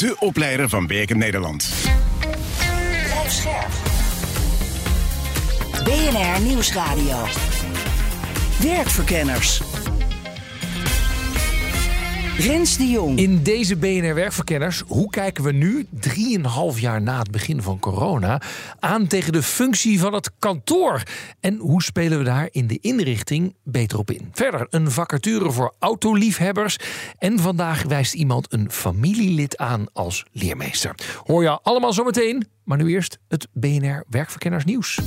de opleider van Werken Nederland. BNR Nieuwsradio. Werkverkenners. Rens de Jong. In deze BNR Werkverkenners, hoe kijken we nu, 3,5 jaar na het begin van corona, aan tegen de functie van het kantoor? En hoe spelen we daar in de inrichting beter op in? Verder een vacature voor autoliefhebbers. En vandaag wijst iemand een familielid aan als leermeester. Hoor je allemaal zometeen, maar nu eerst het BNR Werkverkenners nieuws.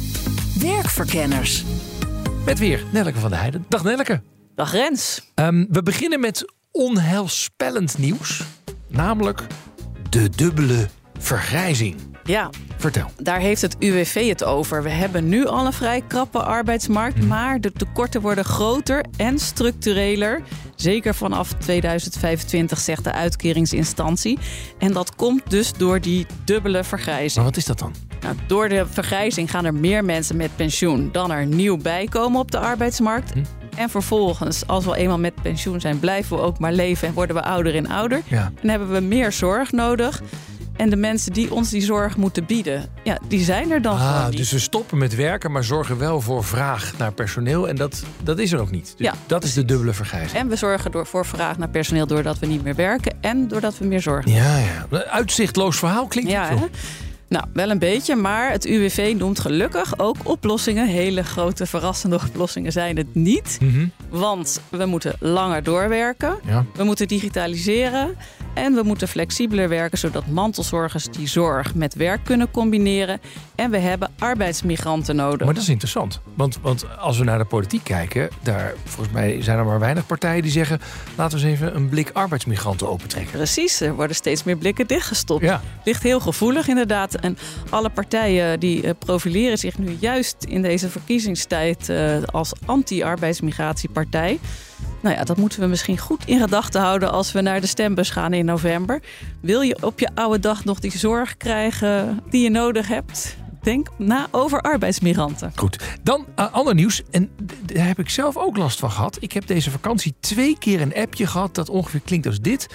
Werkverkenners. Met weer Nelleke van der Heijden. Dag Nelleke. Dag Rens. Um, we beginnen met onheilspellend nieuws. Namelijk de dubbele vergrijzing. Ja. Vertel. Daar heeft het UWV het over. We hebben nu al een vrij krappe arbeidsmarkt, hmm. maar de tekorten worden groter en structureler. Zeker vanaf 2025, zegt de uitkeringsinstantie. En dat komt dus door die dubbele vergrijzing. Maar wat is dat dan? Nou, door de vergrijzing gaan er meer mensen met pensioen dan er nieuw bijkomen op de arbeidsmarkt. Hm. En vervolgens, als we eenmaal met pensioen zijn, blijven we ook maar leven en worden we ouder en ouder. En hebben we meer zorg nodig. En de mensen die ons die zorg moeten bieden, ja, die zijn er dan ah, gewoon Dus we stoppen met werken, maar zorgen wel voor vraag naar personeel. En dat, dat is er ook niet. Dus ja. Dat is de dubbele vergrijzing. En we zorgen door, voor vraag naar personeel doordat we niet meer werken. En doordat we meer zorgen. Ja, ja. Uitzichtloos verhaal klinkt ja, het nou, wel een beetje, maar het UWV noemt gelukkig ook oplossingen. Hele grote, verrassende oplossingen zijn het niet. Mhm. Want we moeten langer doorwerken. Ja. We moeten digitaliseren. En we moeten flexibeler werken zodat mantelzorgers die zorg met werk kunnen combineren. En we hebben arbeidsmigranten nodig. Maar dat is interessant. Want, want als we naar de politiek kijken, daar volgens mij zijn er maar weinig partijen die zeggen: laten we eens even een blik arbeidsmigranten opentrekken. Precies, er worden steeds meer blikken dichtgestopt. Ja. Ligt heel gevoelig inderdaad. En alle partijen die eh, profileren zich nu juist in deze verkiezingstijd eh, als anti-arbeidsmigratiepartij. Nou ja, dat moeten we misschien goed in gedachten houden als we naar de stembus gaan in november. Wil je op je oude dag nog die zorg krijgen die je nodig hebt? Denk na over arbeidsmigranten. Goed, dan uh, ander nieuws. En daar heb ik zelf ook last van gehad. Ik heb deze vakantie twee keer een appje gehad dat ongeveer klinkt als dit.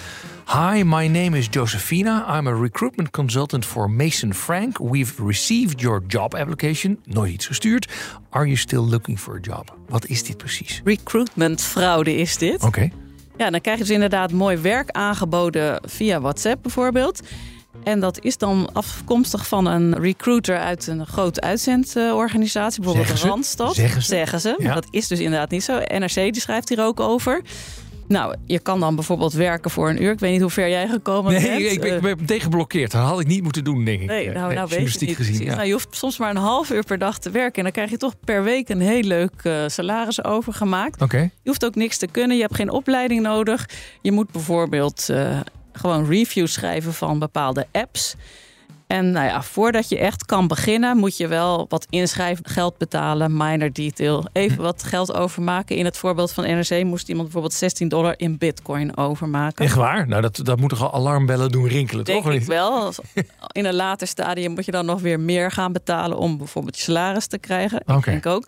Hi, my name is Josephina. I'm a recruitment consultant for Mason Frank. We've received your job application. Nooit iets gestuurd. Are you still looking for a job? Wat is dit precies? Recruitment fraude is dit. Oké. Ja, dan krijg je dus inderdaad mooi werk aangeboden via WhatsApp bijvoorbeeld. En dat is dan afkomstig van een recruiter uit een grote uitzendorganisatie, bijvoorbeeld zeggen Randstad. Zeggen ze. Zeggen ze. Ja. Dat is dus inderdaad niet zo. NRC die schrijft hier ook over. Nou, je kan dan bijvoorbeeld werken voor een uur. Ik weet niet hoe ver jij gekomen nee, bent. Nee, ik, ik, ben tegenblokkeerd. Dat had ik niet moeten doen, denk ik. Nee, nou, nou weet je niet. Gezien, ja. nou, je hoeft soms maar een half uur per dag te werken. En dan krijg je toch per week een heel leuk uh, salaris overgemaakt. Oké. Je hoeft ook niks te kunnen. Je hebt geen opleiding nodig. Je moet bijvoorbeeld... Uh, gewoon reviews schrijven van bepaalde apps. En nou ja, voordat je echt kan beginnen, moet je wel wat inschrijfgeld betalen, minor detail. Even hm. wat geld overmaken. In het voorbeeld van NRC moest iemand bijvoorbeeld 16 dollar in bitcoin overmaken. Echt waar? Nou, dat, dat moet toch al alarmbellen doen rinkelen, Denk toch? ik wel. In een later stadium moet je dan nog weer meer gaan betalen om bijvoorbeeld je salaris te krijgen. Okay. Ik denk ook.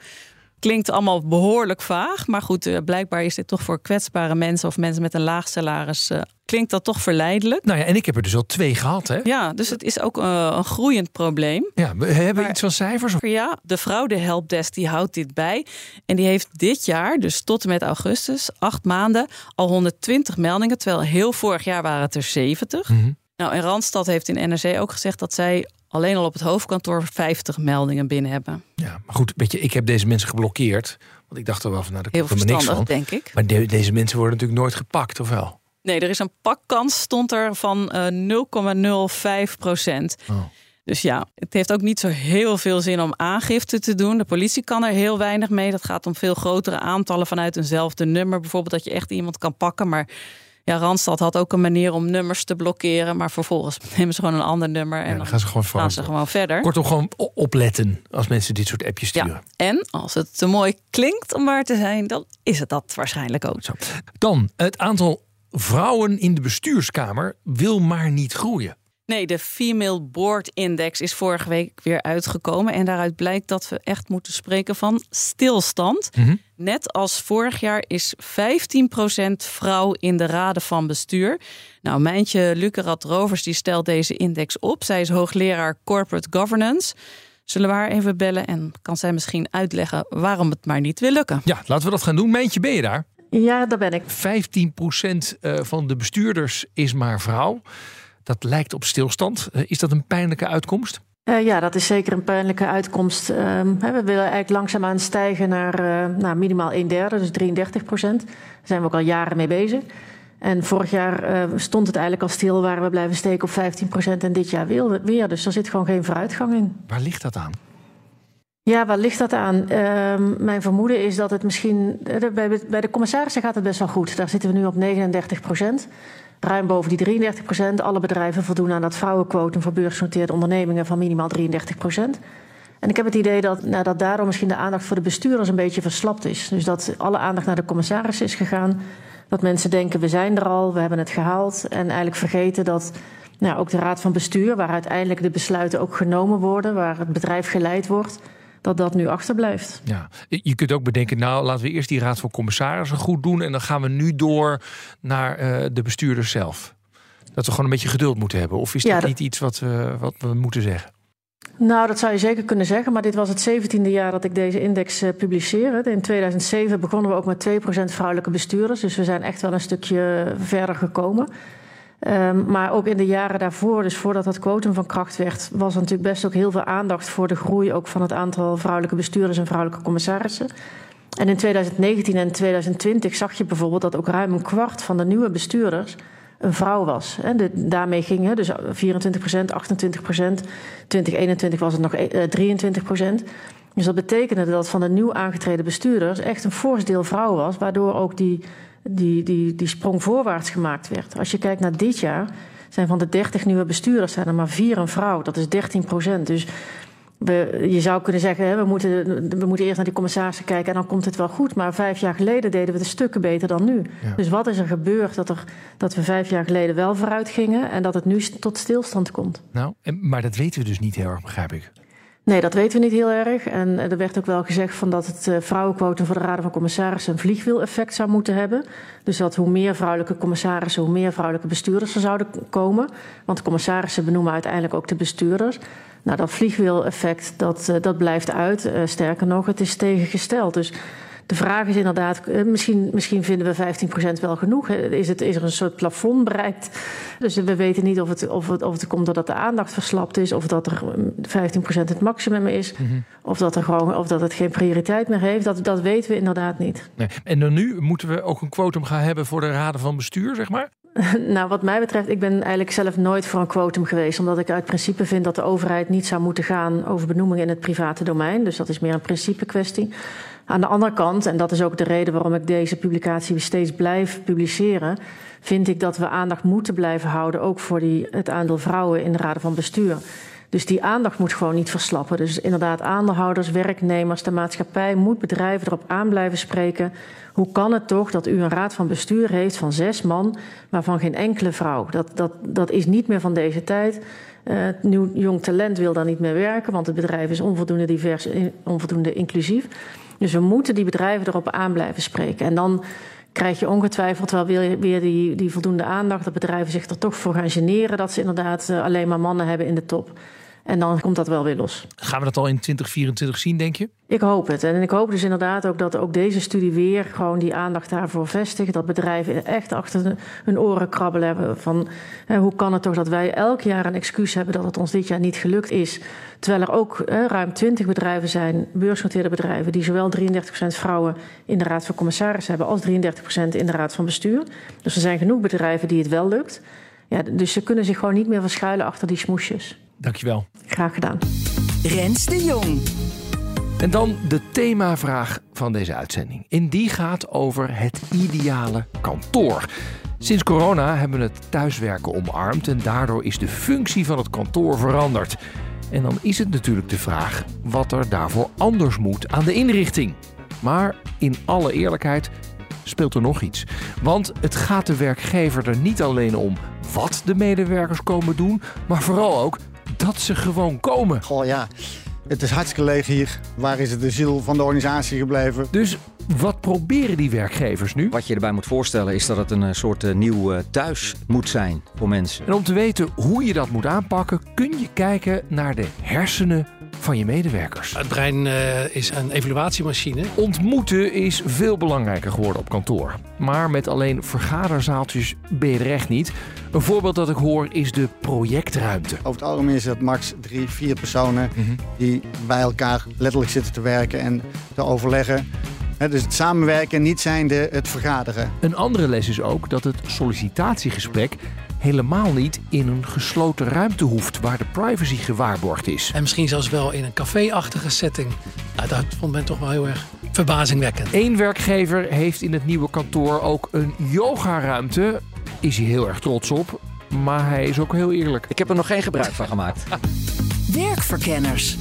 Klinkt allemaal behoorlijk vaag, maar goed, uh, blijkbaar is dit toch voor kwetsbare mensen of mensen met een laag salaris. Uh, klinkt dat toch verleidelijk? Nou ja, en ik heb er dus al twee gehad, hè? Ja, dus het is ook uh, een groeiend probleem. Ja, we hebben maar, iets van cijfers? Ja, de fraude helpdesk die houdt dit bij. En die heeft dit jaar, dus tot en met augustus, acht maanden, al 120 meldingen. Terwijl heel vorig jaar waren het er 70. Mm -hmm. Nou, en Randstad heeft in NRC ook gezegd dat zij alleen al op het hoofdkantoor 50 meldingen binnen hebben. Ja, maar goed, weet je, ik heb deze mensen geblokkeerd. Want ik dacht er wel van, nou, daar komt er niks van. denk ik. Maar de, deze mensen worden natuurlijk nooit gepakt, of wel? Nee, er is een pakkans, stond er, van uh, 0,05 procent. Oh. Dus ja, het heeft ook niet zo heel veel zin om aangifte te doen. De politie kan er heel weinig mee. Dat gaat om veel grotere aantallen vanuit eenzelfde nummer. Bijvoorbeeld dat je echt iemand kan pakken. Maar Ja, Randstad had ook een manier om nummers te blokkeren, maar vervolgens nemen ze gewoon een ander nummer en Ja, dan dan gaan ze gewoon, gaan ze gewoon verder. Kortom, gewoon opletten als mensen dit soort appjes sturen. Ja, en als het te mooi klinkt om waar te zijn, dan is het dat waarschijnlijk ook. Zo. Dan, het aantal vrouwen in de bestuurskamer wil maar niet groeien. Nee, de Female Board Index is vorige week weer uitgekomen. En daaruit blijkt dat we echt moeten spreken van stilstand. Mhm. Net als vorig jaar is 15% vrouw in de raden van bestuur. Nou, Mijntje Lukerat Rovers die stelt deze index op. Zij is hoogleraar Corporate Governance. Zullen we haar even bellen en kan zij misschien uitleggen waarom het maar niet wil lukken? Ja, laten we dat gaan doen. Mijntje, ben je daar? Ja, daar ben ik. 15% eh, van de bestuurders is maar vrouw. Dat lijkt op stilstand. Eh, Is dat een pijnlijke uitkomst? Eh, ja, dat is zeker een pijnlijke uitkomst. Ehm, we willen eigenlijk langzaamaan stijgen naar minimaal een derde, dus 33 procent. Daar zijn we ook al jaren mee bezig. En vorig jaar stond het eigenlijk al stil, waren we blijven steken op 15 procent en dit jaar weer, weer. Dus er zit gewoon geen vooruitgang in. Waar ligt dat aan? Ja, waar ligt dat aan? Ehm, mijn vermoeden is dat het misschien. eh, Bij, de commissarissen gaat het best wel goed. Daar zitten we nu op 39 procent. Ruim boven die 33 procent. Alle bedrijven voldoen aan dat vrouwenquotum voor beursgenoteerde ondernemingen van minimaal 33 procent. En ik heb het idee dat, nou, dat daardoor misschien de aandacht voor de bestuurders een beetje verslapt is. Dus dat alle aandacht naar de commissarissen is gegaan. Dat mensen denken, we zijn er al, we hebben het gehaald. En eigenlijk vergeten dat nou, ook de raad van bestuur, waar uiteindelijk de besluiten ook genomen worden, waar het bedrijf geleid wordt, dat dat nu achterblijft. Ja. Je kunt ook bedenken, nou laten we eerst die raad van commissarissen goed doen. En dan gaan we nu door naar eh, de bestuurders zelf. Dat we gewoon een beetje geduld moeten hebben. Of is Ja, dat dat- niet iets wat, we wat we moeten zeggen? Nou, dat zou je zeker kunnen zeggen, maar dit was het 17e jaar dat ik deze index eh, publiceer. In 2007 begonnen we ook met 2% vrouwelijke bestuurders, dus we zijn echt wel een stukje verder gekomen. Ehm, maar ook in de jaren daarvoor, dus voordat dat quotum van kracht werd, was er natuurlijk best ook heel veel aandacht voor de groei ook van het aantal vrouwelijke bestuurders en vrouwelijke commissarissen. En in 2019 en 2020 zag je bijvoorbeeld dat ook ruim een kwart van de nieuwe bestuurders een vrouw was. Daarmee ging dus 24 procent, 28 procent. 2021 was het nog eh, 23 procent. Dus dat betekende dat van de nieuw aangetreden bestuurders echt een fors deel vrouw was, waardoor ook die, die, die, die sprong voorwaarts gemaakt werd. Als je kijkt naar dit jaar, zijn van de 30 nieuwe bestuurders zijn er maar vier een vrouw. Dat is 13 procent. Dus we, je zou kunnen zeggen, hè, we, moeten, we moeten eerst naar die commissarissen kijken en dan komt het wel goed. Maar vijf jaar geleden deden we het stukken beter dan nu. Ja. Dus wat is er gebeurd dat, er, dat we vijf jaar geleden wel vooruit gingen en dat het nu tot stilstand komt? Nou, maar dat weten we dus niet heel erg, begrijp ik. Nee, dat weten we niet heel erg. En er werd ook wel gezegd van dat het eh, vrouwenquotum voor de Raden van Commissarissen een vliegwiel-effect zou moeten hebben. Dus dat hoe meer vrouwelijke commissarissen, hoe meer vrouwelijke bestuurders er zouden komen. Want de commissarissen benoemen uiteindelijk ook de bestuurders. Nou, dat vliegwiel-effect, dat, eh, dat blijft uit. Eh, sterker nog, het is tegengesteld. Dus de vraag is inderdaad, eh, misschien, misschien vinden we 15% wel genoeg. Is, het, is er een soort plafond bereikt? Dus we weten niet of het, of, het, of het komt doordat de aandacht verslapt is, of dat er mm, 15% het maximum is, of, dat er gewoon, of dat het geen prioriteit meer heeft. Dat, dat weten we inderdaad niet. Nee. En dan nu moeten we ook een quotum gaan hebben voor de raden van bestuur, zeg maar. Nou, wat mij betreft, ik ben eigenlijk zelf nooit voor een quotum geweest. Omdat ik uit principe vind dat de overheid niet zou moeten gaan over benoemingen in het private domein. Dus dat is meer een principe kwestie. Aan de andere kant, en dat is ook de reden waarom ik deze publicatie steeds blijf publiceren, vind ik dat we aandacht moeten blijven houden, ook voor die, het aandeel vrouwen in de raden van bestuur. Dus die aandacht moet gewoon niet verslappen. Dus inderdaad, aandeelhouders, werknemers, de maatschappij moet bedrijven erop aan blijven spreken. Hoe kan het toch dat u een raad van bestuur heeft van zes man, waarvan geen enkele vrouw? Dat, dat, dat is niet meer van deze tijd. Het nieuw jong talent wil daar niet meer werken, want het bedrijf is onvoldoende divers, onvoldoende inclusief. Dus we moeten die bedrijven erop aan blijven spreken. En dan krijg je ongetwijfeld wel weer, weer die, die voldoende aandacht. Dat bedrijven zich er toch voor gaan generen dat ze inderdaad eh, alleen maar mannen hebben in de top. En dan komt dat wel weer los. Gaan we dat al in 2024 zien, denk je? Ik hoop het. En ik hoop dus inderdaad ook dat ook deze studie weer gewoon die aandacht daarvoor vestigt. Dat bedrijven echt achter hun oren krabbelen hebben van hè, hoe kan het toch dat wij elk jaar een excuus hebben dat het ons dit jaar niet gelukt is. Terwijl er ook hè, ruim 20 bedrijven zijn, beursgenoteerde bedrijven, die zowel 33% vrouwen in de raad van commissarissen hebben als 33% in de raad van bestuur. Dus er zijn genoeg bedrijven die het wel lukt. Ja, dus ze kunnen zich gewoon niet meer verschuilen achter die smoesjes. Dankjewel. Graag gedaan. Rens de Jong. En dan de themavraag van deze uitzending. En die gaat over het ideale kantoor. Sinds corona hebben we het thuiswerken omarmd en daardoor is de functie van het kantoor veranderd. En dan is het natuurlijk de vraag wat er daarvoor anders moet aan de inrichting. Maar in alle eerlijkheid speelt er nog iets. Want het gaat de werkgever er niet alleen om wat de medewerkers komen doen, maar vooral ook dat ze gewoon komen. Goh ja, het is hartstikke leeg hier. Waar is het de ziel van de organisatie gebleven? Dus wat proberen die werkgevers nu? Wat je erbij moet voorstellen is dat het een eh, soort eh, nieuw eh, thuis moet zijn voor mensen. En om te weten hoe je dat moet aanpakken, kun je kijken naar de hersenen van je medewerkers. Het brein uh, is een evaluatiemachine. Ontmoeten is veel belangrijker geworden op kantoor. Maar met alleen vergaderzaaltjes ben je er echt niet. Een voorbeeld dat ik hoor is de projectruimte. Over het algemeen is het max drie, vier personen mm-hmm. die bij elkaar letterlijk zitten te werken en te overleggen. dus het samenwerken, niet zijnde het vergaderen. Een andere les is ook dat het sollicitatiegesprek helemaal niet in een gesloten ruimte hoeft waar de privacy gewaarborgd is. En misschien zelfs wel in een café-achtige setting. Nou, dat vond men toch wel heel erg verbazingwekkend. Eén werkgever heeft in het nieuwe kantoor ook een yogaruimte. Is hij heel erg trots op, maar hij is ook heel eerlijk. Ik heb er nog geen gebruik van gemaakt. Werkverkenners.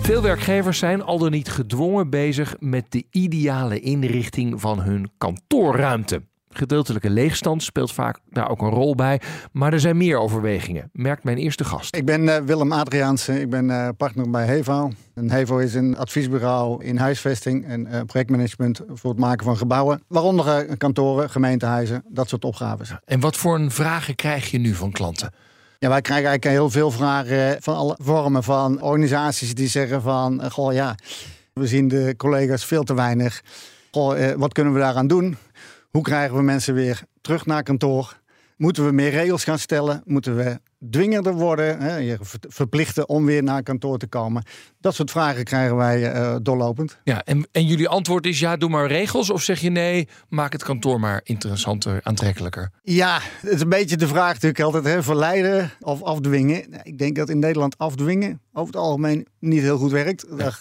Veel werkgevers zijn al dan niet gedwongen bezig met de ideale inrichting van hun kantoorruimte. Gedeeltelijke leegstand speelt vaak daar ook een rol bij. Maar er zijn meer overwegingen, merkt mijn eerste gast. Ik ben uh, Willem Adriaanse, ik ben uh, partner bij Hevo. En Hevo is een adviesbureau in huisvesting en uh, projectmanagement voor het maken van gebouwen. Waaronder kantoren, gemeentehuizen, dat soort opgaves. En wat voor een vragen krijg je nu van klanten? Ja, wij krijgen eigenlijk heel veel vragen van alle vormen van organisaties die zeggen van... goh ja, we zien de collega's veel te weinig. Goh, wat kunnen we daaraan doen? Hoe krijgen we mensen weer terug naar kantoor? Moeten we meer regels gaan stellen? Moeten we dwingender worden? Hè? Je verplichten om weer naar kantoor te komen? Dat soort vragen krijgen wij uh, doorlopend. Ja, en, en jullie antwoord is ja, doe maar regels. Of zeg je nee, maak het kantoor maar interessanter, aantrekkelijker? Ja, het is een beetje de vraag natuurlijk altijd. Hè? Verleiden of afdwingen. Ik denk dat in Nederland afdwingen over het algemeen niet heel goed werkt. Ja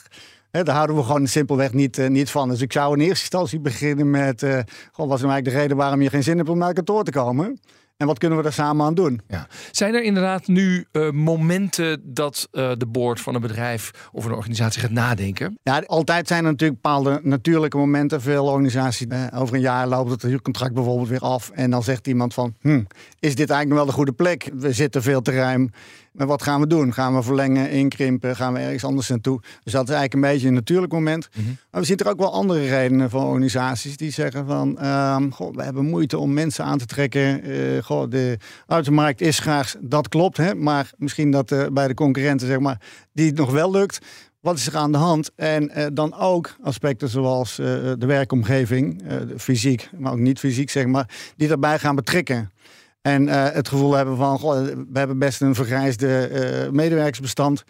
daar houden we gewoon simpelweg niet, uh, niet van. Dus ik zou in eerste instantie beginnen met... Uh, wat is eigenlijk de reden waarom je geen zin hebt om naar kantoor te komen? En wat kunnen we daar samen aan doen? Ja. Zijn er inderdaad nu uh, momenten dat uh, de board van een bedrijf of een organisatie gaat nadenken? Ja, altijd zijn er natuurlijk bepaalde natuurlijke momenten. Veel organisaties, uh, over een jaar loopt het huurcontract bijvoorbeeld weer af. En dan zegt iemand van, hm, is dit eigenlijk nog wel de goede plek? We zitten veel te ruim. Maar wat gaan we doen? Gaan we verlengen, inkrimpen? Gaan we ergens anders naartoe? Dus dat is eigenlijk een beetje een natuurlijk moment. Mm -hmm. Maar we zien er ook wel andere redenen van organisaties die zeggen van... Um, goh, we hebben moeite om mensen aan te trekken. Goh, de automarkt is graag, dat klopt. Hè? Maar misschien dat uh, bij de concurrenten, zeg maar, die het nog wel lukt. Wat is er aan de hand? En uh, dan ook aspecten zoals de werkomgeving, fysiek, maar ook niet fysiek, zeg maar, die daarbij gaan betrekken. En het gevoel hebben van, we hebben best een vergrijsde uh, medewerkersbestand.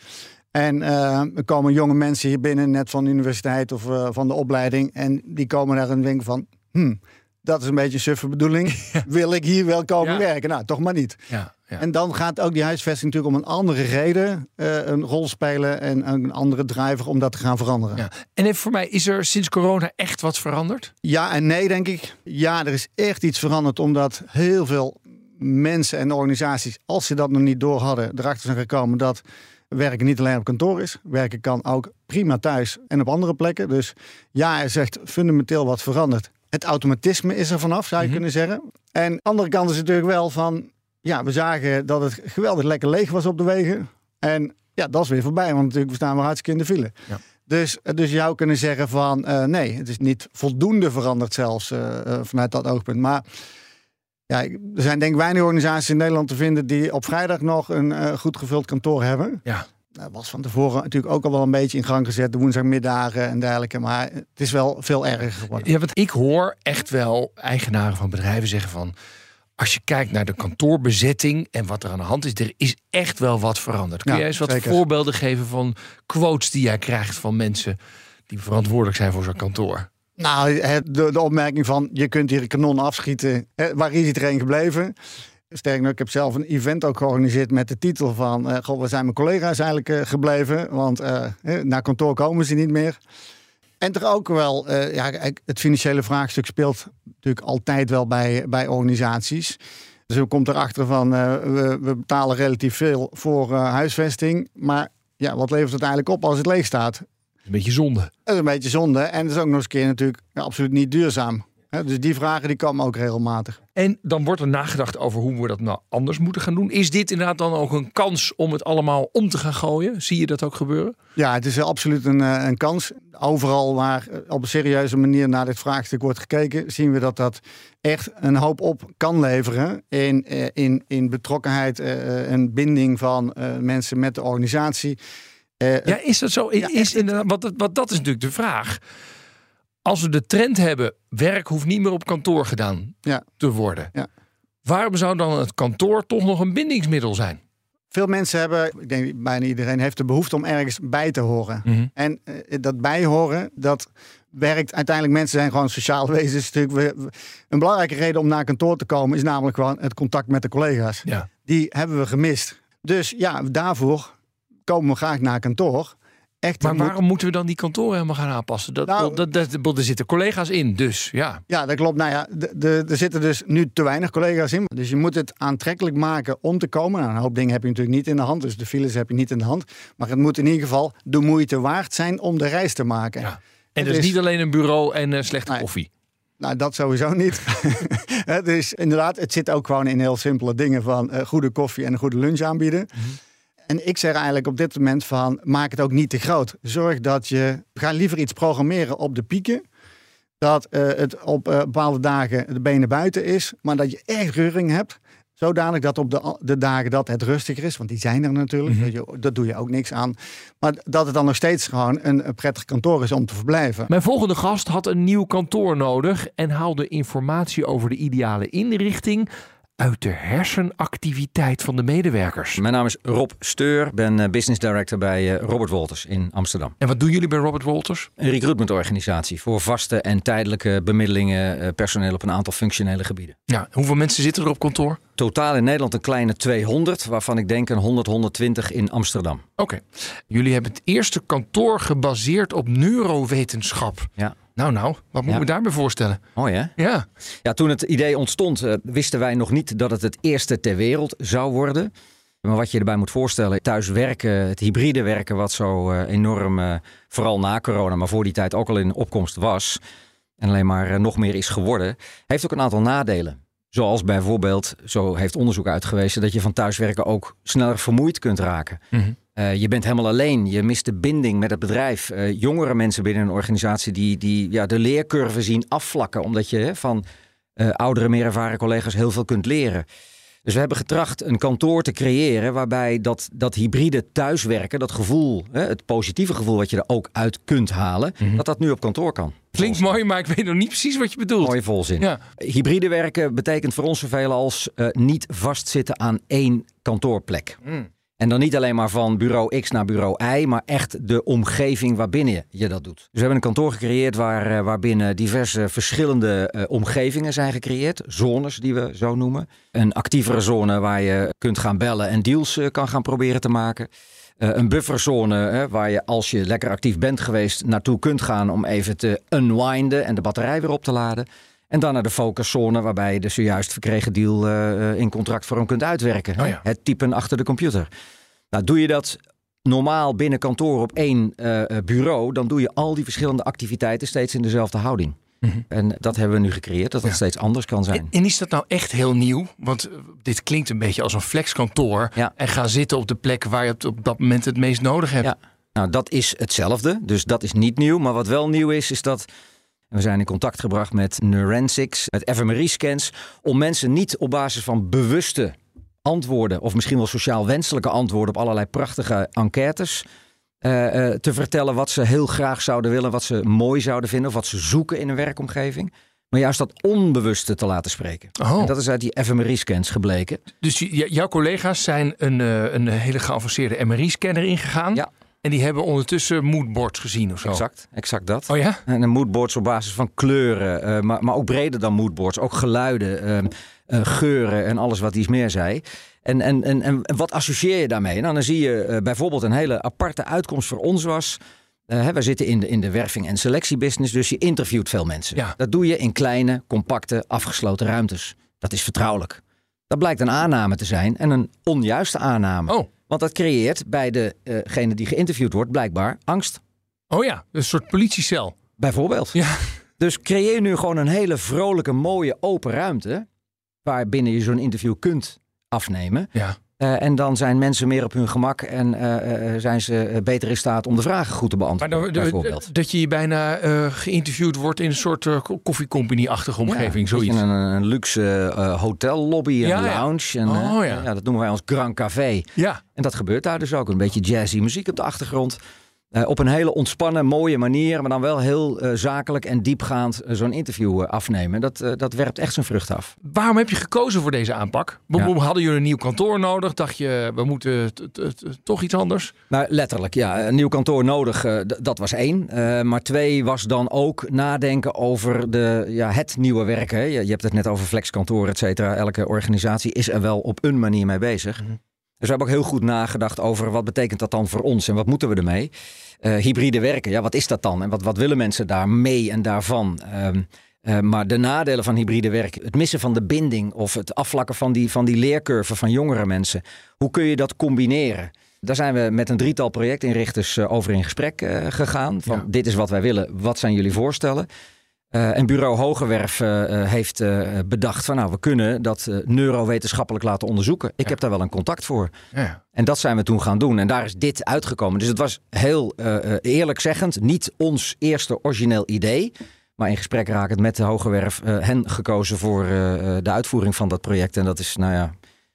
En uh, er komen jonge mensen hier binnen, net van de universiteit of van de opleiding. En die komen daar en denken van, hmm, dat is een beetje een suffe bedoeling. Ja. Wil ik hier wel komen ja. werken? Nou, toch maar niet. Ja, ja. En dan gaat ook die huisvesting natuurlijk om een andere reden een rol spelen. En een andere driver om dat te gaan veranderen. En even voor mij, is er sinds corona echt wat veranderd? Ja en nee, denk ik. Ja, er is echt iets veranderd omdat heel veel mensen en organisaties, als ze dat nog niet door hadden, erachter zijn gekomen dat werken niet alleen op kantoor is. Werken kan ook prima thuis en op andere plekken. Dus ja, er zegt fundamenteel wat veranderd. Het automatisme is er vanaf, zou je mm -hmm. kunnen zeggen. En aan de andere kant is het natuurlijk wel van... Ja, we zagen dat het geweldig lekker leeg was op de wegen. En ja, dat is weer voorbij, want natuurlijk we staan we hartstikke in de file. Ja. Dus, dus je zou kunnen zeggen van uh, nee, het is niet voldoende veranderd zelfs uh, uh, vanuit dat oogpunt. Maar ja, er zijn denk ik weinig organisaties in Nederland te vinden die op vrijdag nog een goed gevuld kantoor hebben. Ja. Dat was van tevoren natuurlijk ook al wel een beetje in gang gezet, de woensdagmiddagen en dergelijke. Maar het is wel veel erger geworden. Ja, want ik hoor echt wel eigenaren van bedrijven zeggen van... Als je kijkt naar de kantoorbezetting en wat er aan de hand is, er is echt wel wat veranderd. Kun Ja, jij eens wat zeker. voorbeelden geven van quotes die jij krijgt van mensen die verantwoordelijk zijn voor zo'n kantoor? Nou, de, de opmerking van je kunt hier een kanon afschieten. Waar is iedereen gebleven? Sterker nog, ik heb zelf een event ook georganiseerd met de titel van... eh goh, waar zijn mijn collega's eigenlijk eh, gebleven? Want eh, naar kantoor komen ze niet meer. En toch ook wel, uh, ja, het financiële vraagstuk speelt natuurlijk altijd wel bij, bij organisaties. Dus je komt erachter van, uh, we, we, betalen relatief veel voor uh, huisvesting. Maar ja, wat levert het eigenlijk op als het leeg staat? Een beetje zonde. Dat is een beetje zonde. En het is ook nog eens een keer natuurlijk ja, absoluut niet duurzaam. Dus die vragen die komen ook regelmatig. En dan wordt er nagedacht over hoe we dat nou anders moeten gaan doen. Is dit inderdaad dan ook een kans om het allemaal om te gaan gooien? Zie je dat ook gebeuren? Ja, het is absoluut een, eh, een kans. Overal waar op een serieuze manier naar dit vraagstuk wordt gekeken, zien we dat dat echt een hoop op kan leveren in, eh, in, in betrokkenheid en binding van mensen met de organisatie. ja, is dat zo? Ja, is wat, wat dat is natuurlijk de vraag als we de trend hebben, werk hoeft niet meer op kantoor gedaan ja. te worden. Ja. Waarom zou dan het kantoor toch nog een bindingsmiddel zijn? Veel mensen hebben, ik denk bijna iedereen heeft de behoefte om ergens bij te horen. Mhm. En uh, dat bijhoren, dat werkt uiteindelijk. Mensen zijn gewoon sociaal wezens. Natuurlijk, we, een belangrijke reden om naar kantoor te komen is namelijk gewoon het contact met de collega's. Ja. Die hebben we gemist. Dus ja, daarvoor komen we graag naar kantoor. Echt, maar waarom moeten we dan die kantoren helemaal gaan aanpassen? Dat, Nou- dat, dat, dat- er zitten collega's in, dus ja. Ja, dat klopt. Nou ja, er zitten dus nu te weinig collega's in. Dus je moet het aantrekkelijk maken om te komen. Nou, een hoop dingen heb je natuurlijk niet in de hand. Dus de files heb je niet in de hand. Maar het moet in ieder geval de moeite waard zijn om de reis te maken. Ja. En Het dus is- niet alleen een bureau en eh, slechte Nee. koffie. Nou, dat sowieso niet. Het is inderdaad, het zit ook gewoon in heel simpele dingen van eh, goede koffie en een goede lunch aanbieden. En ik zeg eigenlijk op dit moment van maak het ook niet te groot. Zorg dat je, ga liever iets programmeren op de pieken. Dat eh, het op eh, bepaalde dagen de benen buiten is, maar dat je echt reuring hebt. Zodanig dat op de, de dagen dat het rustiger is, want die zijn er natuurlijk, dat, je, dat doe je ook niks aan. Maar dat het dan nog steeds gewoon een, een prettig kantoor is om te verblijven. Mijn volgende gast had een nieuw kantoor nodig en haalde informatie over de ideale inrichting uit de hersenactiviteit van de medewerkers. Mijn naam is Rob Steur, ben eh, business director bij eh, Robert Wolters in Amsterdam. En wat doen jullie bij Robert Walters? Een recruitmentorganisatie voor vaste en tijdelijke bemiddelingen eh, personeel op een aantal functionele gebieden. Ja, hoeveel mensen zitten er op kantoor? Totaal in Nederland een kleine 200, waarvan ik denk een 100, 120 in Amsterdam. Oké. Jullie hebben het eerste kantoor gebaseerd op neurowetenschap. Ja. Nou, nou, wat moeten Ja. we daarbij voorstellen? Mooi hè? Ja. Ja, toen het idee ontstond, eh, wisten wij nog niet dat het het eerste ter wereld zou worden. Maar wat je erbij moet voorstellen, thuis werken, het hybride werken, wat zo eh, enorm, eh, vooral na corona, maar voor die tijd ook al in opkomst was. En alleen maar nog meer is geworden, heeft ook een aantal nadelen. Zoals bijvoorbeeld, zo heeft onderzoek uitgewezen, dat je van thuiswerken ook sneller vermoeid kunt raken. Mhm. Eh, je bent helemaal alleen. Je mist de binding met het bedrijf. Eh, jongere mensen binnen een organisatie die, die ja, de leercurve zien afvlakken. Omdat je hè, van eh, oudere, meer ervaren collega's heel veel kunt leren. Dus we hebben getracht een kantoor te creëren waarbij dat, dat hybride thuiswerken, dat gevoel, hè, het positieve gevoel wat je er ook uit kunt halen, dat dat nu op kantoor kan. Klinkt mooi, maar ik weet nog niet precies wat je bedoelt. Mooie volzin. Ja. Hybride werken betekent voor ons zoveel als niet vastzitten aan één kantoorplek. Mm. En dan niet alleen maar van bureau X naar bureau Y, maar echt de omgeving waarbinnen je dat doet. Dus we hebben een kantoor gecreëerd waar, eh, waarbinnen diverse verschillende eh, omgevingen zijn gecreëerd. Zones die we zo noemen. Een actievere zone waar je kunt gaan bellen en deals eh, kan gaan proberen te maken. Een bufferzone hè, waar je als je lekker actief bent geweest naartoe kunt gaan om even te unwinden en de batterij weer op te laden. En dan naar de focuszone waarbij je de zojuist verkregen deal eh, in contractvorm kunt uitwerken. Oh ja. Het typen achter de computer. Nou, doe je dat normaal binnen kantoor op één eh, bureau, dan doe je al die verschillende activiteiten steeds in dezelfde houding. En dat hebben we nu gecreëerd, dat het Mhm. Ja. steeds anders kan zijn. En, en is dat nou echt heel nieuw? Want dit klinkt een beetje als een flexkantoor. Ja. En ga zitten op de plek waar je het op dat moment het meest nodig hebt. Ja. Nou, dat is hetzelfde, dus dat is niet nieuw. Maar wat wel nieuw is, is dat we zijn in contact gebracht met Neurensics, met fMRI-scans, om mensen niet op basis van bewuste antwoorden, of misschien wel sociaal wenselijke antwoorden op allerlei prachtige enquêtes, eh, eh, te vertellen wat ze heel graag zouden willen, wat ze mooi zouden vinden, of wat ze zoeken in een werkomgeving. Maar juist dat onbewuste te laten spreken. Oh. En dat is uit die fMRI-scans gebleken. Dus jouw collega's zijn een, eh, een hele geavanceerde MRI-scanner ingegaan. Ja. En die hebben ondertussen moodboards gezien of zo. Exact, exact dat. Oh ja? En een moodboards op basis van kleuren, eh, maar, maar ook breder dan moodboards. Ook geluiden, ehm, eh, geuren en alles wat iets meer zei. En, en, en, en wat associeer je daarmee? Nou, dan zie je eh, bijvoorbeeld een hele aparte uitkomst voor ons was... Uh, wij zitten in de, in de werving- en selectiebusiness, dus je interviewt veel mensen. Ja. Dat doe je in kleine, compacte, afgesloten ruimtes. Dat is vertrouwelijk. Dat blijkt een aanname te zijn en een onjuiste aanname. Oh. Want dat creëert bij degene die geïnterviewd wordt blijkbaar angst. Oh ja, een soort politiecel. Bijvoorbeeld. Ja. Dus creëer nu gewoon een hele vrolijke, mooie, open ruimte. Waarbinnen je zo'n interview kunt afnemen. Ja. Uh, en dan zijn mensen meer op hun gemak en uh, uh, zijn ze beter in staat om de vragen goed te beantwoorden. Maar bijvoorbeeld. dat je bijna geïnterviewd wordt in een soort koffiecompany-achtige omgeving, ja, zoiets. Een, een luxe hotellobby, een Ja, ja. lounge. En, Oh, ja. ja, dat noemen wij ons Grand Café. Ja. En dat gebeurt daar dus ook. Een beetje jazzy muziek op de achtergrond. Uh, op een hele ontspannen, mooie manier, maar dan wel heel uh, zakelijk en diepgaand uh, zo'n interview afnemen. Dat, dat werpt echt zijn vrucht af. Waarom heb je gekozen voor deze aanpak? Ja. Hadden jullie een nieuw kantoor nodig? Dacht je, we moeten toch iets anders? Nou, letterlijk, ja. Een nieuw kantoor nodig, dat was één. maar twee was dan ook nadenken over de, ja, het nieuwe werken. Je, je hebt het net over flexkantoor, et cetera. Elke organisatie is er wel op een manier mee bezig. Mhm. Dus we hebben ook heel goed nagedacht over wat betekent dat dan voor ons en wat moeten we ermee. Uh, hybride werken, ja, wat is dat dan? En wat, wat willen mensen daar mee en daarvan? Um, uh, maar de nadelen van hybride werk, het missen van de binding of het afvlakken van die, van die leercurve van jongere mensen. Hoe kun je dat combineren? Daar zijn we met een drietal projectinrichters uh, over in gesprek gegaan. Van Ja. dit is wat wij willen, wat zijn jullie voorstellen? Uh, en bureau Hogewerf uh, heeft uh, bedacht van nou, we kunnen dat neurowetenschappelijk laten onderzoeken. Ik Ja. heb daar wel een contact voor. Ja. En dat zijn we toen gaan doen. En daar is dit uitgekomen. Dus het was heel eerlijk zeggend niet ons eerste origineel idee. Maar in gesprek rakend met de Hogewerf hen gekozen voor de uitvoering van dat project. En dat is, nou ja,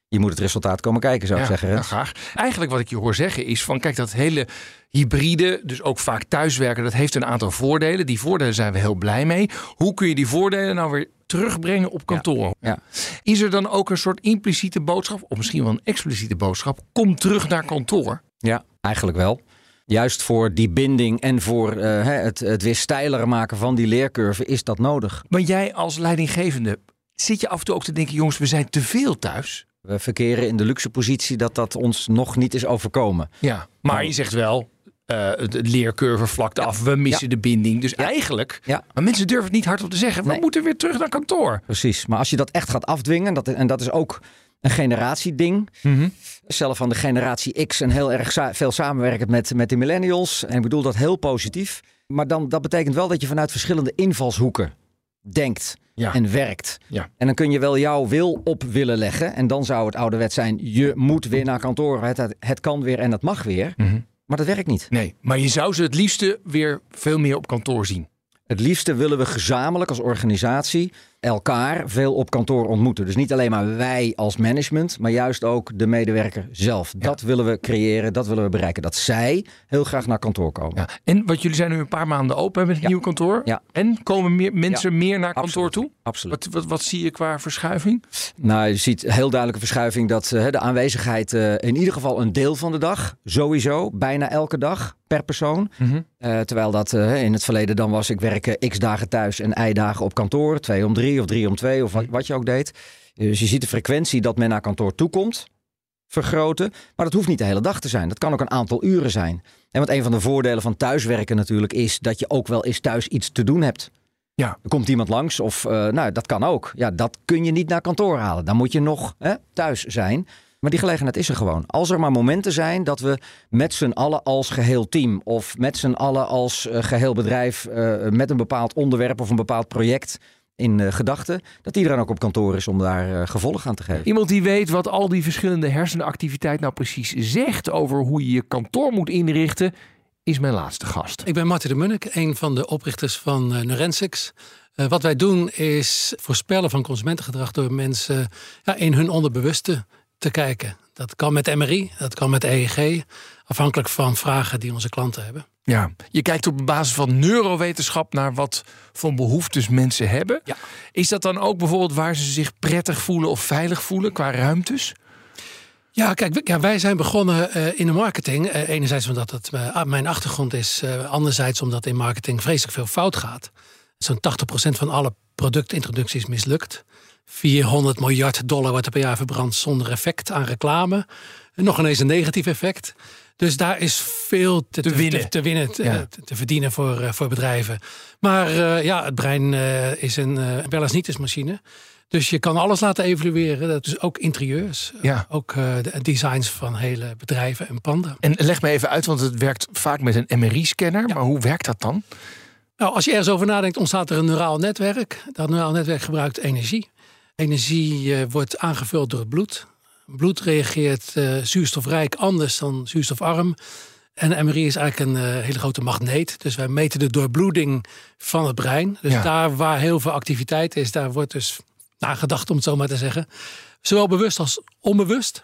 je moet het resultaat komen kijken, zou ik Ja, zeggen. ja, graag. Eigenlijk wat ik je hoor zeggen is van kijk dat hele hybride, dus ook vaak thuiswerken, dat heeft een aantal voordelen. Die voordelen zijn we heel blij mee. Hoe kun je die voordelen nou weer terugbrengen op kantoor? ja. Is er dan ook een soort impliciete boodschap, of misschien wel een expliciete boodschap? Kom terug naar kantoor. Ja, eigenlijk wel. Juist voor die binding en voor eh, het, het weer steiler maken van die leercurve is dat nodig. Maar jij als leidinggevende, zit je af en toe ook te denken, jongens, we zijn te veel thuis? We verkeren in de luxe positie dat dat ons nog niet is overkomen. Ja, maar je zegt wel, eh de leercurve vlakt af, we missen de binding. Dus eigenlijk, Ja. maar mensen durven het niet hardop te zeggen, we Nee. moeten weer terug naar kantoor. Precies. Maar als je dat echt gaat afdwingen, dat, en dat is ook een generatieding. Zelf van de generatie X en heel erg sa- veel samenwerkend met, met de millennials. En ik bedoel dat heel positief. Maar dan, dat betekent wel dat je vanuit verschillende invalshoeken denkt Ja. en werkt. Ja. En dan kun je wel jouw wil op willen leggen. En dan zou het ouderwet zijn, je moet weer naar kantoor. Het, kan weer en het mag weer. Maar dat werkt niet. Nee, maar je zou ze het liefste weer veel meer op kantoor zien. Het liefste willen we gezamenlijk als organisatie elkaar veel op kantoor ontmoeten. Dus niet alleen maar wij als management, maar juist ook de medewerker zelf. Dat willen we creëren, dat willen we bereiken. Dat zij heel graag naar kantoor komen. Ja. En wat jullie zijn nu een paar maanden open met het Ja. nieuwe kantoor. En komen meer, mensen meer naar kantoor Absoluut. toe? Absoluut. Wat, wat, wat zie je qua verschuiving? Nou, je ziet heel duidelijke verschuiving dat eh, de aanwezigheid eh, in ieder geval een deel van de dag, sowieso, bijna elke dag per persoon. Eh, terwijl dat in het verleden dan was, ik werk x dagen thuis en y dagen op kantoor. Twee om drie of drie om twee of wat, wat je ook deed. Dus je ziet de frequentie dat men naar kantoor toekomt vergroten. Maar dat hoeft niet de hele dag te zijn. Dat kan ook een aantal uren zijn. En want een van de voordelen van thuiswerken natuurlijk is dat je ook wel eens thuis iets te doen hebt. Ja. Er komt iemand langs of eh, nou, dat kan ook. Ja, dat kun je niet naar kantoor halen. Dan moet je nog hè, thuis zijn. Maar die gelegenheid is er gewoon. Als er maar momenten zijn dat we met z'n allen als geheel team... of met z'n allen als eh, geheel bedrijf... eh, met een bepaald onderwerp of een bepaald project in eh, gedachten... dat iedereen ook op kantoor is om daar eh, gevolg aan te geven. Iemand die weet wat al die verschillende hersenactiviteit nou precies zegt over hoe je je kantoor moet inrichten, is mijn laatste gast. Ik ben Martin de Munnik, een van de oprichters van eh. Eh, wat wij doen is voorspellen van consumentengedrag door mensen ja, in hun onderbewuste te kijken. Dat kan met MRI, dat kan met EEG, afhankelijk van vragen die onze klanten hebben. Ja, je kijkt op basis van neurowetenschap naar wat voor behoeftes mensen hebben. Ja. Is dat dan ook bijvoorbeeld waar ze zich prettig voelen of veilig voelen qua ruimtes? Ja, kijk, ja, wij zijn begonnen eh, in de marketing. Eh, enerzijds omdat het eh, mijn achtergrond is, anderzijds omdat in marketing vreselijk veel fout gaat. Zo'n 80% van alle productintroducties mislukt. 400 miljard dollar wordt er per jaar verbrand zonder effect aan reclame. En nog ineens een negatief effect. Dus daar is veel te, Te winnen. te, te winnen, te, Ja. te- te verdienen voor, eh, voor bedrijven. Maar eh, ja, het brein eh, is een uh, wel eens niet eens machine. Dus je kan alles laten evalueren. Dat is ook interieurs. Ja. Ook eh, de designs van hele bedrijven en panden. En leg me even uit, want het werkt vaak met een MRI-scanner. Maar hoe werkt dat dan? Nou, als je ergens over nadenkt, ontstaat er een neuraal netwerk. Dat neuraal netwerk gebruikt energie. Energie eh, wordt aangevuld door het bloed. Bloed reageert eh, zuurstofrijk anders dan zuurstofarm. En MRI is eigenlijk een eh, hele grote magneet. Dus wij meten de doorbloeding van het brein. Dus Ja. daar waar heel veel activiteit is, daar wordt dus nagedacht, om het zo maar te zeggen. Zowel bewust als onbewust.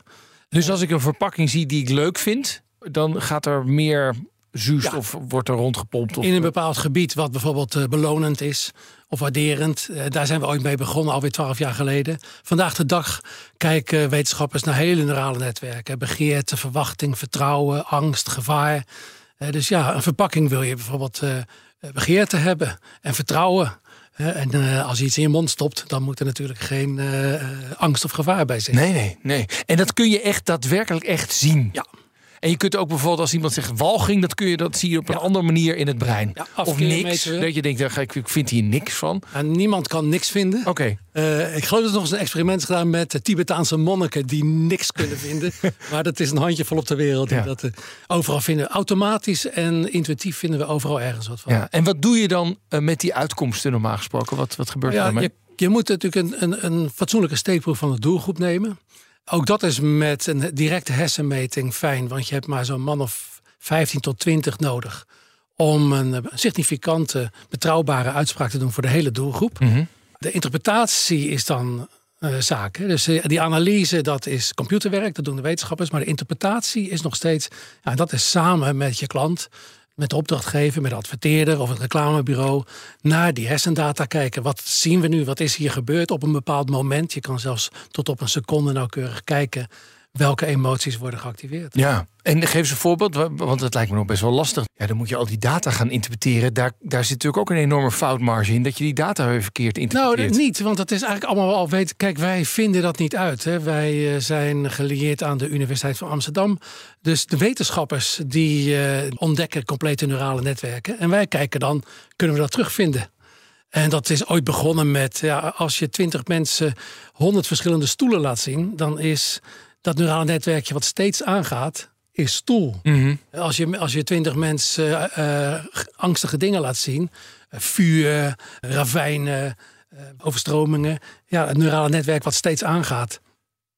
Dus als ik een verpakking zie die ik leuk vind, dan gaat er meer zuurstof wordt er rondgepompt. Of, in een bepaald gebied wat bijvoorbeeld eh, belonend is of waarderend. Eh, daar zijn we ooit mee begonnen, alweer twaalf jaar geleden. Vandaag de dag kijken wetenschappers naar hele neurale netwerken. Begeerte, verwachting, vertrouwen, angst, gevaar. Eh, dus ja, een verpakking wil je bijvoorbeeld begeerte hebben en vertrouwen. En als je iets in je mond stopt, dan moet er natuurlijk geen angst of gevaar bij zitten. Nee, nee, nee. En dat kun je echt daadwerkelijk echt zien. Ja. En je kunt ook bijvoorbeeld als iemand zegt walging, dat kun je dat zie je op een andere manier in het brein. Of niks. Dat je denkt, daar ga ik, ik vind hier niks van. En niemand kan niks vinden. Oké. Eh, ik geloof dat er nog eens een experiment is gedaan met de Tibetaanse monniken die niks kunnen vinden. maar dat is een handjevol op de wereld Ja. dat eh, overal vinden. Automatisch en intuïtief vinden we overal ergens wat van. Ja. En wat doe je dan eh, met die uitkomsten normaal gesproken? Wat, wat gebeurt er Ja, daarmee? je, je moet natuurlijk een, een, een fatsoenlijke steekproef van de doelgroep nemen. Ook dat is met een directe hersenmeting fijn, want je hebt maar zo'n man of 15 tot 20 nodig om een significante, betrouwbare uitspraak te doen voor de hele doelgroep. Mhm. De interpretatie is dan eh zaak. hè. Dus eh, die analyse, dat is computerwerk, dat doen de wetenschappers. Maar de interpretatie is nog steeds, ja, dat is samen met je klant, met de opdrachtgever, met de adverteerder of het reclamebureau, naar die hersendata kijken. Wat zien we nu? Wat is hier gebeurd op een bepaald moment? Je kan zelfs tot op een seconde nauwkeurig kijken welke emoties worden geactiveerd. Ja, en geef eens een voorbeeld, wa- want het lijkt me nog best wel lastig. Ja, dan moet je al die data gaan interpreteren. Daar, daar zit natuurlijk ook een enorme foutmarge in, dat je die data weer verkeerd Nou, interpreteert. dat niet, want dat is eigenlijk allemaal al weten. Kijk, wij vinden dat niet uit. Hè. Wij eh, zijn gelieerd aan de Universiteit van Amsterdam. Dus de wetenschappers die eh, ontdekken complete neurale netwerken. En wij kijken dan, kunnen we dat terugvinden? En dat is ooit begonnen met, ja, als je twintig mensen honderd verschillende stoelen laat zien, dan is dat neurale netwerkje wat steeds aangaat, is stoel. Mhm. Als je, als je twintig mensen eh, eh, angstige dingen laat zien, eh, vuur, ravijnen, overstromingen, ja, het neurale netwerk wat steeds aangaat,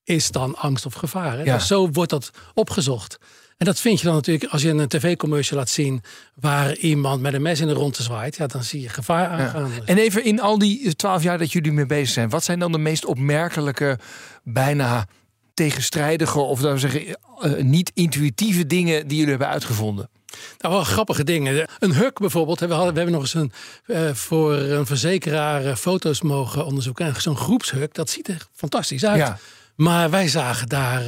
is dan angst of gevaar. Hè? Ja. Dus zo wordt dat opgezocht. En dat vind je dan natuurlijk als je een tv-commercial laat zien waar iemand met een mes in de ronde zwaait, ja, dan zie je gevaar aangaan. Dus- En even in al die twaalf jaar dat jullie mee bezig zijn, wat zijn dan de meest opmerkelijke, bijna tegenstrijdige of we zeggen eh, niet intuïtieve dingen die jullie hebben uitgevonden? Nou, wel grappige dingen. Een huk bijvoorbeeld. We, hadden, we hebben nog eens een, eh, voor een verzekeraar eh, foto's mogen onderzoeken. En zo'n groepshuk, dat ziet er fantastisch uit. Ja. Maar wij zagen daar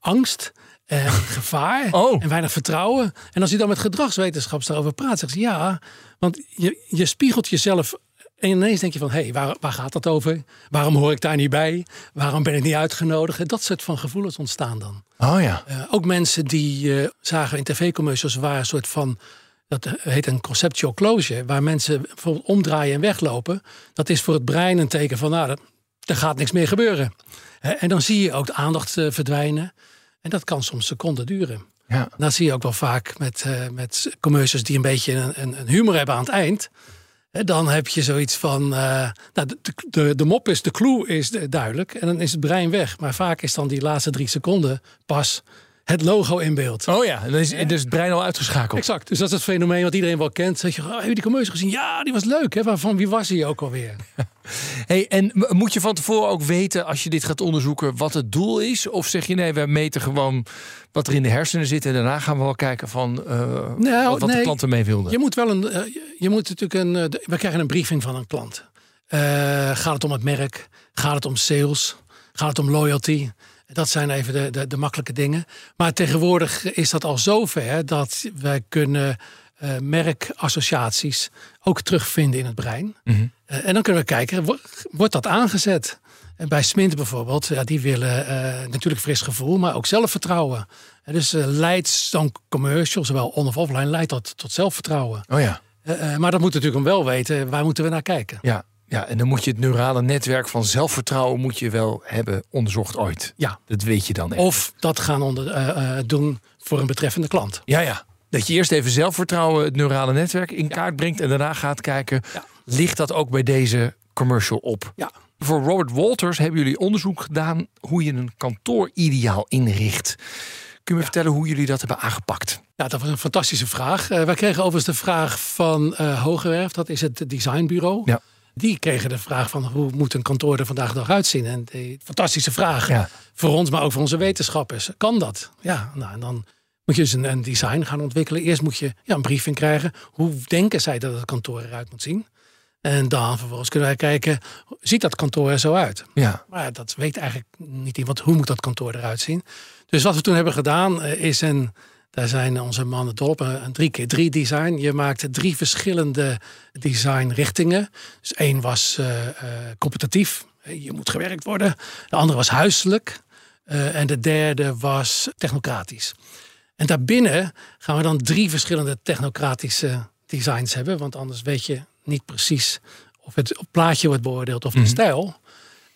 angst en gevaar Oh. en weinig vertrouwen. En als je dan met gedragswetenschappers daarover praat, zegt ze ja, want je, je spiegelt jezelf. En ineens denk je van, hé, hey, waar, waar gaat dat over? Waarom hoor ik daar niet bij? Waarom ben ik niet uitgenodigd? En dat soort van gevoelens ontstaan dan. Oh ja. Eh, ook mensen die eh, zagen in tv-commercials waar een soort van. Dat heet een conceptual closure. Waar mensen bijvoorbeeld omdraaien en weglopen. Dat is voor het brein een teken van. Nou, er gaat niks meer gebeuren. En dan zie je ook de aandacht eh, verdwijnen. En dat kan soms seconden duren. Ja. Dat zie je ook wel vaak met, met commercials die een beetje een, een humor hebben aan het eind. Dan heb je zoiets van. eh, nou, de, de, de mop is, de clue is duidelijk. En dan is het brein weg. Maar vaak is dan die laatste drie seconden pas het logo in beeld. Oh ja, dan is, dus het brein al uitgeschakeld. Exact. Dus dat is het fenomeen wat iedereen wel kent. Zeg je, oh, heb je die commercial gezien? Ja, die was leuk. Hè? Waarvan wie was hij ook alweer? Hey, en moet je van tevoren ook weten, als je dit gaat onderzoeken, wat het doel is? Of zeg je nee, we meten gewoon wat er in de hersenen zit en daarna gaan we wel kijken van eh, Nou, wat, wat de nee. klant ermee wilde? Je moet wel een. eh, je- moet natuurlijk een. eh, we krijgen een briefing van een klant. Gaat het om het merk? Gaat het om sales? Gaat het om loyalty? Dat zijn even de, de, de makkelijke dingen. Maar tegenwoordig is dat al zover dat wij kunnen eh, merkassociaties ook terugvinden in het brein. Mhm. Eh, en dan kunnen we kijken, wo- wordt dat aangezet? En bij Smint bijvoorbeeld, ja, die willen uh, natuurlijk fris gevoel, maar ook zelfvertrouwen. En dus leidt zo'n commercial, zowel on- of offline, leidt dat tot zelfvertrouwen. Oh ja. Maar dat moet natuurlijk hem wel weten, waar moeten we naar kijken? Ja, ja, en dan moet je het neurale netwerk van zelfvertrouwen moet je wel hebben onderzocht ooit. Ja. Dat weet je dan echt. Of dat gaan onder, doen voor een betreffende klant. Ja, ja. Dat je eerst even zelfvertrouwen, het neurale netwerk in kaart brengt en daarna gaat kijken, Ja. ligt dat ook bij deze commercial op? Ja. Voor Robert Walters hebben jullie onderzoek gedaan hoe je een kantoor ideaal inricht. Kun je me vertellen hoe jullie dat hebben aangepakt? Ja, dat was een fantastische vraag. Uh, wij kregen overigens de vraag van uh, Hogewerf, dat is het designbureau. Ja. Die kregen de vraag van hoe moet een kantoor er vandaag de dag uitzien? En die fantastische vraag Ja. voor ons, maar ook voor onze wetenschappers. Kan dat? Ja, nou en dan moet je dus een, een design gaan ontwikkelen. Eerst moet je ja, een briefing krijgen. Hoe denken zij dat het kantoor eruit moet zien? En dan vervolgens kunnen wij kijken, ziet dat kantoor er zo uit? Ja. Maar dat weet eigenlijk niet iemand. Hoe moet dat kantoor eruit zien? Dus wat we toen hebben gedaan uh, is een, daar zijn onze mannen dol op, een 3 keer 3 design. Je maakte drie verschillende designrichtingen. Dus één was uh, uh, competitief, je moet gewerkt worden. De andere was huiselijk. Uh, en de derde was technocratisch. En daarbinnen gaan we dan drie verschillende technocratische designs hebben. Want anders weet je niet precies of het op plaatje wordt beoordeeld of de mm -hmm. stijl.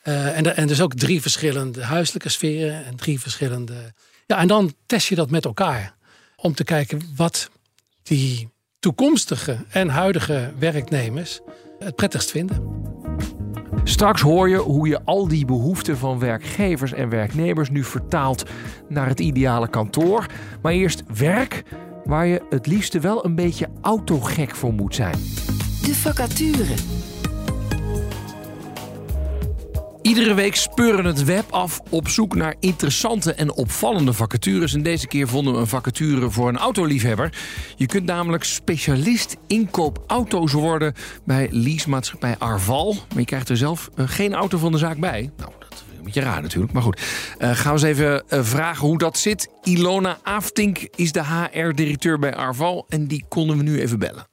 Uh, en, en dus ook drie verschillende huiselijke sferen en drie verschillende. Ja, en dan test je dat met elkaar. Om te kijken wat die toekomstige en huidige werknemers het prettigst vinden. Straks hoor je hoe je al die behoeften van werkgevers en werknemers nu vertaalt naar het ideale kantoor. Maar eerst werk, waar je het liefste wel een beetje autogek voor moet zijn. De vacature. Iedere week speuren het web af op zoek naar interessante en opvallende vacatures. En deze keer vonden we een vacature voor een autoliefhebber. Je kunt namelijk specialist inkoop auto's worden bij leasemaatschappij Arval. Maar je krijgt er zelf uh, geen auto van de zaak bij. Nou, dat is een beetje raar natuurlijk. Maar goed, uh, gaan we eens even uh, vragen hoe dat zit. Ilona Aftink is de HR-directeur bij Arval. En die konden we nu even bellen.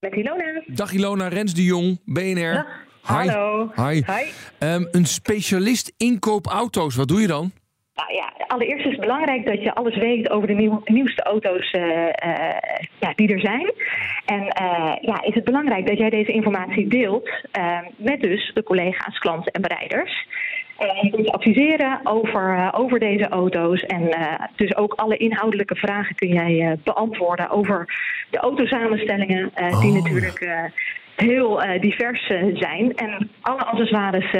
Met Ilona. Dag Ilona, Rens de Jong, BNR. Dag. Hallo. Hi. Hi. Um, een specialist inkoop auto's, wat doe je dan? Nou ja, allereerst is het belangrijk dat je alles weet over de nieuw, nieuwste auto's uh, uh, ja, die er zijn. En uh, ja, is het belangrijk dat jij deze informatie deelt met dus de collega's, klanten en bereiders. Je kunt adviseren over, over deze auto's. En dus ook alle inhoudelijke vragen kun jij beantwoorden over de autosamenstellingen. Oh, die natuurlijk heel divers zijn. En alle accessoires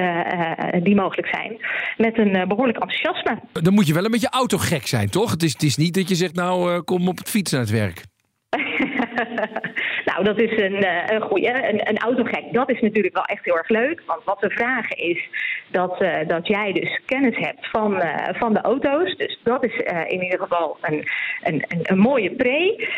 die mogelijk zijn. Met een behoorlijk enthousiasme. Dan moet je wel een beetje autogek zijn, toch? Het is, het is niet dat je zegt, nou kom op het fiets naar het werk. nou, dat is een, een goede. Een, een autogek, dat is natuurlijk wel echt heel erg leuk. Want wat we vragen is dat, uh, dat jij dus kennis hebt van, uh, van de auto's. Dus dat is uh, in ieder geval een, een, een, een mooie pre.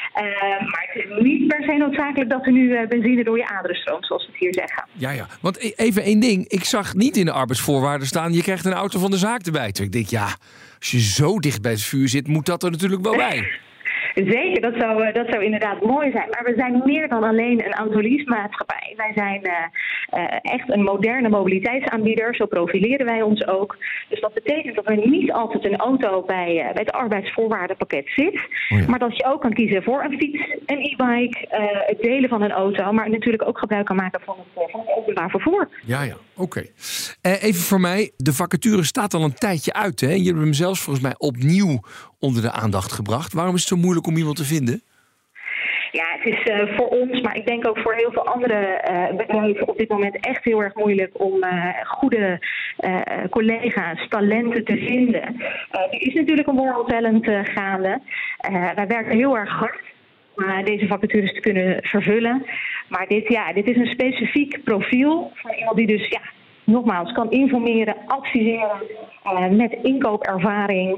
maar het is niet per se noodzakelijk dat er nu benzine door je aderen stroomt, zoals we het hier zeggen. Ja, ja. Want even één ding. Ik zag niet in de arbeidsvoorwaarden staan, je krijgt een auto van de zaak erbij. Toen ik denk, ja, als je zo dicht bij het vuur zit, moet dat er natuurlijk wel bij. Zeker, dat zou, dat zou inderdaad mooi zijn. Maar we zijn meer dan alleen een autoleasemaatschappij. Wij zijn uh, echt een moderne mobiliteitsaanbieder. Zo profileren wij ons ook. Dus dat betekent dat er niet altijd een auto bij, uh, bij het arbeidsvoorwaardenpakket zit. Oh ja. Maar dat je ook kan kiezen voor een fiets, een e-bike, het delen van een auto. Maar natuurlijk ook gebruik kan maken van het, van het openbaar vervoer. Ja, ja, oké. Okay. even voor mij, de vacature staat al een tijdje uit. Hè? Je hebt hem zelfs volgens mij opnieuw onder de aandacht gebracht. Waarom is het zo moeilijk om iemand te vinden? Ja, het is uh, voor ons, maar ik denk ook voor heel veel andere uh, bedrijven op dit moment echt heel erg moeilijk om uh, goede collega's, talenten te vinden. er is natuurlijk een on talent gaande. wij werken heel erg hard om deze vacatures te kunnen vervullen. Maar dit, ja, dit is een specifiek profiel van iemand die dus ja, nogmaals, kan informeren, adviseren uh, met inkoopervaring.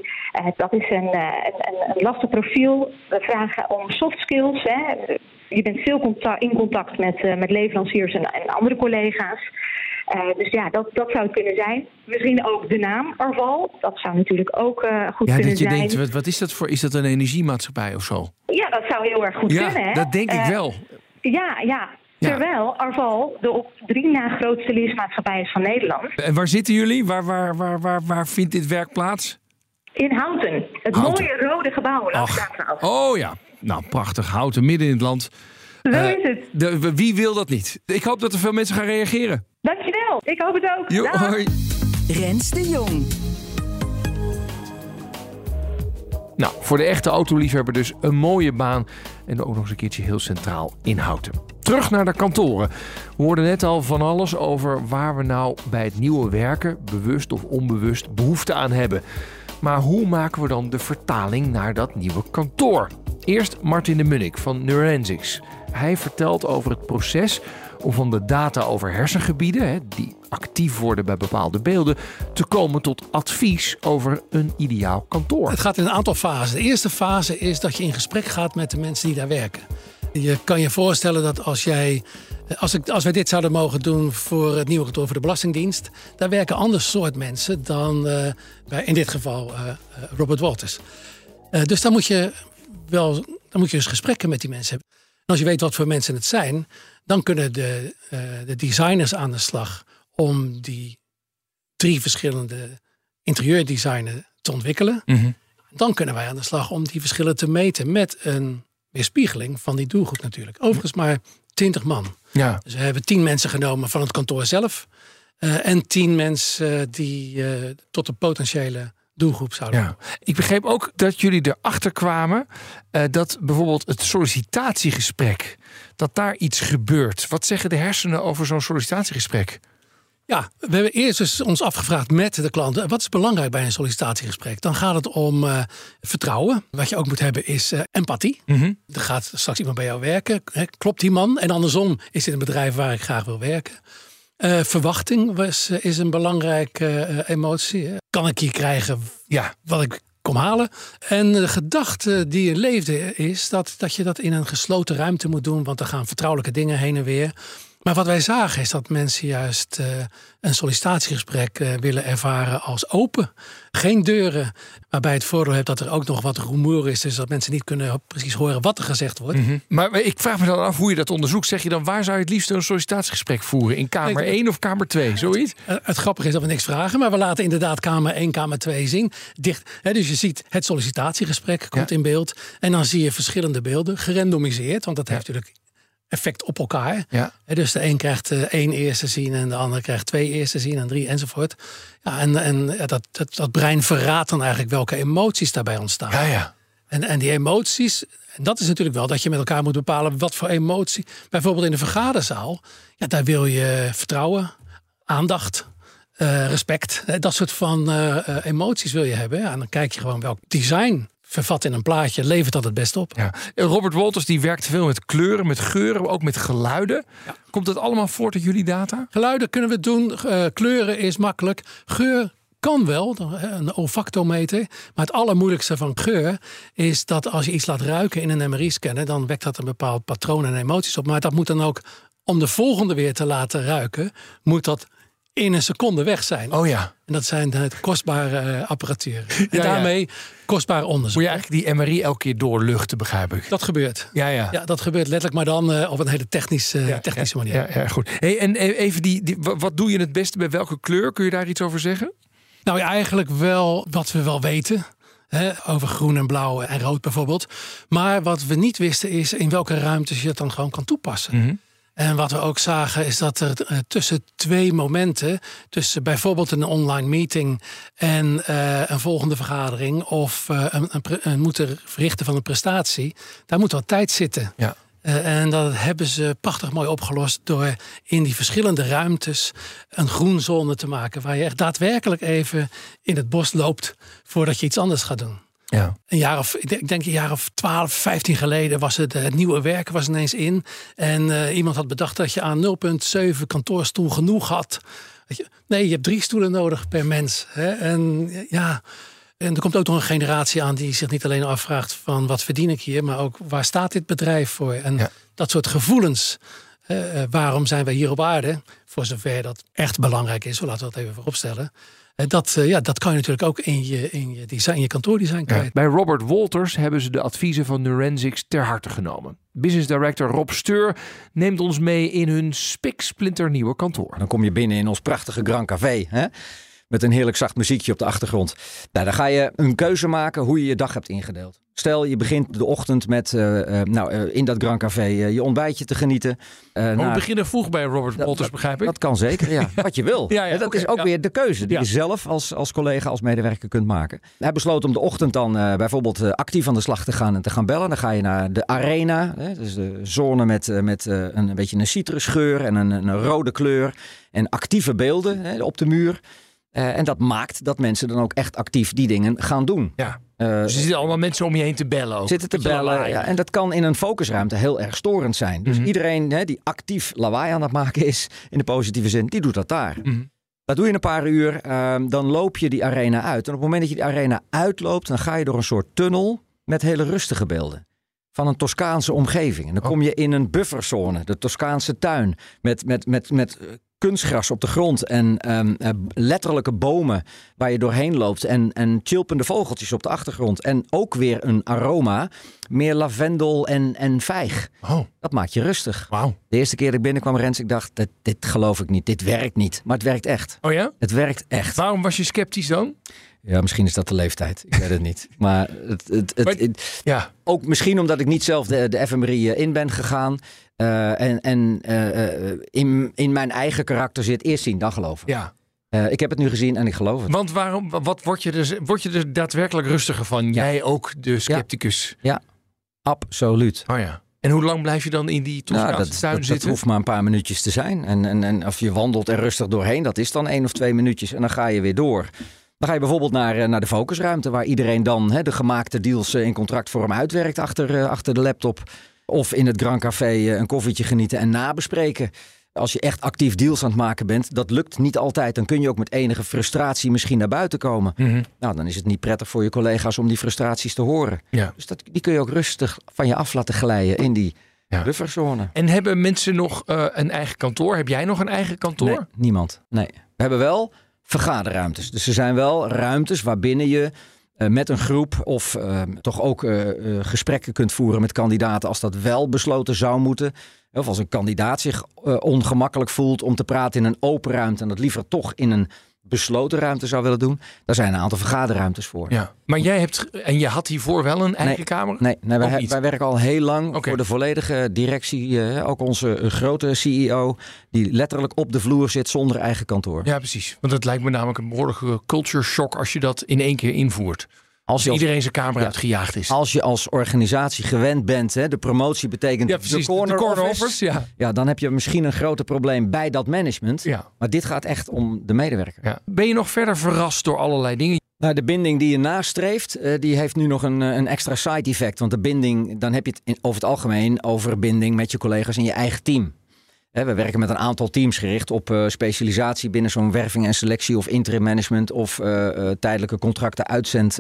Uh, dat is een, uh, een, een lastig profiel. We vragen om soft skills. Hè. Je bent veel contact, in contact met, met leveranciers en, en andere collega's. dus ja, dat, dat zou het kunnen zijn. Misschien ook de naam Arval. Dat zou natuurlijk ook goed ja, kunnen dat je zijn. Denkt, wat, wat is dat voor? Is dat een energiemaatschappij of zo? Ja, dat zou heel erg goed ja, kunnen. Hè? Dat denk ik wel. Ja, ja. Terwijl Arval de op drie na grootste leasemaatschappij is van Nederland. En waar zitten jullie? Waar, waar, waar, waar, waar vindt dit werk plaats? In Houten. Het Houten. mooie rode gebouw langs de Ach, A12. oh ja. Nou, prachtig. Houten, midden in het land. Zo Eh, is het. de, wie wil dat niet? Ik hoop dat er veel mensen gaan reageren. Dankjewel. Ik hoop het ook. Jo, hoi. Rens de Jong. Nou, voor de echte autoliefhebber dus een mooie baan. En ook nog eens een keertje heel centraal in Houten. Terug naar de kantoren. We hoorden net al van alles over waar we nou bij het nieuwe werken, bewust of onbewust, behoefte aan hebben. Maar hoe maken we dan de vertaling naar dat nieuwe kantoor? Eerst Martin de Munnik van Neurensics. Hij vertelt over het proces om van de data over hersengebieden, die actief worden bij bepaalde beelden, te komen tot advies over een ideaal kantoor. Het gaat in een aantal fasen. De eerste fase is dat je in gesprek gaat met de mensen die daar werken. Je kan je voorstellen dat als jij. Als, ik, als wij dit zouden mogen doen voor het nieuwe kantoor voor de Belastingdienst, daar werken ander soort mensen dan eh, bij, in dit geval eh, eh, Robert Walters. Dus dan moet je wel dan moet je dus gesprekken met die mensen hebben. En als je weet wat voor mensen het zijn, dan kunnen de, de designers aan de slag om die drie verschillende interieurdesignen te ontwikkelen. Dan kunnen wij aan de slag om die verschillen te meten met een weerspiegeling van die doelgroep natuurlijk. Overigens maar 20 man. Ja. Dus we hebben 10 mensen genomen van het kantoor zelf. eh, en 10 mensen die eh, tot de potentiële doelgroep zouden Ja. Ik begreep ook dat jullie erachter kwamen eh, dat bijvoorbeeld het sollicitatiegesprek, dat daar iets gebeurt. Wat zeggen de hersenen over zo'n sollicitatiegesprek? Ja, we hebben eerst dus ons afgevraagd met de klanten. Wat is belangrijk bij een sollicitatiegesprek? Dan gaat het om eh, vertrouwen. Wat je ook moet hebben is eh, empathie. Er gaat straks iemand bij jou werken. Hè, klopt die man? En andersom is dit een bedrijf waar ik graag wil werken. Eh, verwachting was, eh, is een belangrijke eh, emotie. Kan ik hier krijgen Ja. wat ik kom halen? En de gedachte die er leefde is dat, dat je dat in een gesloten ruimte moet doen. Want er gaan vertrouwelijke dingen heen en weer. Maar wat wij zagen is dat mensen juist eh, een sollicitatiegesprek eh, willen ervaren als open. Geen deuren, waarbij het voordeel heeft dat er ook nog wat rumoer is. Dus dat mensen niet kunnen precies horen wat er gezegd wordt. Maar ik vraag me dan af hoe je dat onderzoekt. Zeg je dan waar zou je het liefst een sollicitatiegesprek voeren? In kamer Kijk, 1 of kamer 2? Zoiets? Het grappige is dat we niks vragen, maar we laten inderdaad kamer 1, kamer 2 zien. Dicht, hè, dus je ziet het sollicitatiegesprek komt Ja. in beeld. En dan zie je verschillende beelden, gerandomiseerd. Want dat heeft natuurlijk effect op elkaar. Ja. Dus de een krijgt eh, één eerste zien en de ander krijgt twee eerste zien en drie enzovoort. Ja, en en dat, dat, dat brein verraadt dan eigenlijk welke emoties daarbij ontstaan. Ja, ja. En, en die emoties, en dat is natuurlijk wel dat je met elkaar moet bepalen wat voor emotie. Bijvoorbeeld in een vergaderzaal, ja, daar wil je vertrouwen, aandacht, eh, respect. Dat soort van eh, emoties wil je hebben. Ja, en dan kijk je gewoon welk design vervat in een plaatje, levert dat het best op. Ja. En Robert Walters die werkt veel met kleuren, met geuren, ook met geluiden. Komt dat allemaal voort uit jullie data? Geluiden kunnen we doen, eh, kleuren is makkelijk, geur kan wel, een olfactometer. Maar het allermoeilijkste van geur is dat als je iets laat ruiken in een MRI-scanner, dan wekt dat een bepaald patroon en emoties op. Maar dat moet dan ook, om de volgende weer te laten ruiken, moet dat in een seconde weg zijn. Oh ja. En dat zijn de kostbare eh, apparatuur. En Ja, ja. daarmee kostbaar onderzoek. Moet je eigenlijk die MRI elke keer doorluchten, begrijp ik. Dat gebeurt. Ja, ja. Ja, dat gebeurt letterlijk, maar dan eh, op een hele technische, technische manier. Ja, ja, goed. Hey, en even die, die, wa- wat doe je het beste bij welke kleur? Kun je daar iets over zeggen? Nou ja, eigenlijk wel wat we wel weten. Hè, over groen en blauw en rood bijvoorbeeld. Maar wat we niet wisten is in welke ruimtes je het dan gewoon kan toepassen. En wat we ook zagen is dat er eh, tussen twee momenten, tussen bijvoorbeeld een online meeting en eh, een volgende vergadering of eh, een, een, moeten verrichten van een prestatie, daar moet wat tijd zitten. Ja. En dat hebben ze prachtig mooi opgelost door in die verschillende ruimtes een groenzone te maken. Waar je echt daadwerkelijk even in het bos loopt voordat je iets anders gaat doen. Ja. Een jaar of, ik denk- een jaar of 12, 15 geleden was het, eh, het nieuwe werken was ineens in. En eh, iemand had bedacht dat je aan 0,7 kantoorstoel genoeg had. Je, nee, je hebt drie stoelen nodig per mens. Hè? En eh, ja, en er komt ook nog een generatie aan die zich niet alleen afvraagt van wat verdien ik hier, maar ook waar staat dit bedrijf voor? En Ja. dat soort gevoelens. waarom zijn wij hier op aarde? Voor zover dat echt belangrijk is, zo laten we dat even vooropstellen. Dat, eh, ja, dat kan je natuurlijk ook in je, in je, design, in je kantoordesign Ja. kwijt. Bij Robert Walters hebben ze de adviezen van Neurensics ter harte genomen. Business Director Rob Steur neemt ons mee in hun spiksplinternieuwe kantoor. Dan kom je binnen in ons prachtige Grand Café. Hè? Met een heerlijk zacht muziekje op de achtergrond. Nou, dan ga je een keuze maken hoe je je dag hebt ingedeeld. Stel, je begint de ochtend met uh, uh, nou, uh, in dat Grand Café je ontbijtje te genieten. we nou, beginnen vroeg bij Robert Walters, begrijp ik? Dat kan zeker, ja. Wat je wil. ja, ja, dat okay, is ook ja. weer de keuze die je zelf als, als collega, als medewerker kunt maken. Hij besloot om de ochtend dan bijvoorbeeld actief aan de slag te gaan en te gaan bellen. Dan ga je naar de arena. Hè, dus de zone met, met een, een beetje een citrusgeur en een, een rode kleur. En actieve beelden hè, op de muur. Uh, en dat maakt dat mensen dan ook echt actief die dingen gaan doen. Ja. Uh, dus er zitten allemaal mensen om je heen te bellen ook. Zitten te bellen. Ja, en dat kan in een focusruimte heel erg storend zijn. Dus Mhm. iedereen hè, die actief lawaai aan het maken is, in de positieve zin, die doet dat daar. Mhm. Dat doe je een paar uur, uh, dan loop je die arena uit. En op het moment dat je die arena uitloopt, dan ga je door een soort tunnel met hele rustige beelden. Van een Toscaanse omgeving. En dan kom je in een bufferzone, de Toscaanse tuin. Met, met, met, met kunstgras op de grond en um, uh, letterlijke bomen waar je doorheen loopt. En, en chilpende vogeltjes op de achtergrond. En ook weer een aroma, meer lavendel en, en vijg. Oh. Dat maakt je rustig. De eerste keer dat ik binnenkwam, Rens, ik dacht, dit, dit geloof ik niet. Dit werkt niet. Maar het werkt echt. Oh ja? Het werkt echt. Waarom was je sceptisch dan? Ja, misschien is dat de leeftijd. Ik weet het niet. Maar, het, het, het, Ja. ook misschien omdat ik niet zelf de, de FMRI in ben gegaan. eh, en en eh, eh, in, in mijn eigen karakter zit eerst zien, dan geloven. Ja. Eh, ik heb het nu gezien en ik geloof het. Want waarom, wat word je, er, word je er daadwerkelijk rustiger van? Jij ook, de scepticus. Absoluut. Oh ja. En hoe lang blijf je dan in die Nou, dat, tuin dat, dat zitten? hoeft maar een paar minuutjes te zijn. En, en, en of je wandelt er rustig doorheen, dat is dan één of twee minuutjes. En dan ga je weer door. Dan ga je bijvoorbeeld naar, eh, naar de focusruimte, waar iedereen dan hè, de gemaakte deals eh, in contractvorm uitwerkt achter, eh, achter de laptop. Of in het Grand Café een koffietje genieten en nabespreken. Als je echt actief deals aan het maken bent, dat lukt niet altijd. Dan kun je ook met enige frustratie misschien naar buiten komen. Mhm. Nou, dan is het niet prettig voor je collega's om die frustraties te horen. Ja. Dus dat, die kun je ook rustig van je af laten glijden in die Ja. bufferzone. En hebben mensen nog een eigen kantoor? Heb jij nog een eigen kantoor? Nee, niemand. Nee. We hebben wel vergaderruimtes. Dus er zijn wel ruimtes waarbinnen je eh, met een groep of eh, toch ook eh, eh, gesprekken kunt voeren met kandidaten als dat wel besloten zou moeten. Of als een kandidaat zich ongemakkelijk voelt om te praten in een open ruimte en dat liever toch in een besloten ruimte zou willen doen. Daar zijn een aantal vergaderruimtes voor. Ja. Maar jij hebt, en je had hiervoor wel een eigen Nee. kamer? Nee, nee wij, wij werken al heel lang voor de volledige directie. eh, ook onze eh, grote CEO, die letterlijk op de vloer zit zonder eigen kantoor. Ja, precies. Want het lijkt me namelijk een behoorlijke culture shock als je dat in één keer invoert. Als Als je als, iedereen zijn kamer Ja. uitgejaagd is. als je als organisatie gewend bent, hè, de promotie betekent ja, precies. de corner, office, office. Ja. Ja, dan heb je misschien een groter probleem bij dat management. Ja. Maar dit gaat echt om de medewerker. Ja. Ben je nog verder verrast door allerlei dingen? Nou, de binding die je nastreeft, eh, die heeft nu nog een, eh, een extra side effect. Want de binding, dan heb je het in- over het algemeen over binding met je collega's in je eigen team. We werken met een aantal teams gericht op eh, specialisatie binnen zo'n werving en selectie of interim management of eh, eh, tijdelijke contracten uitzend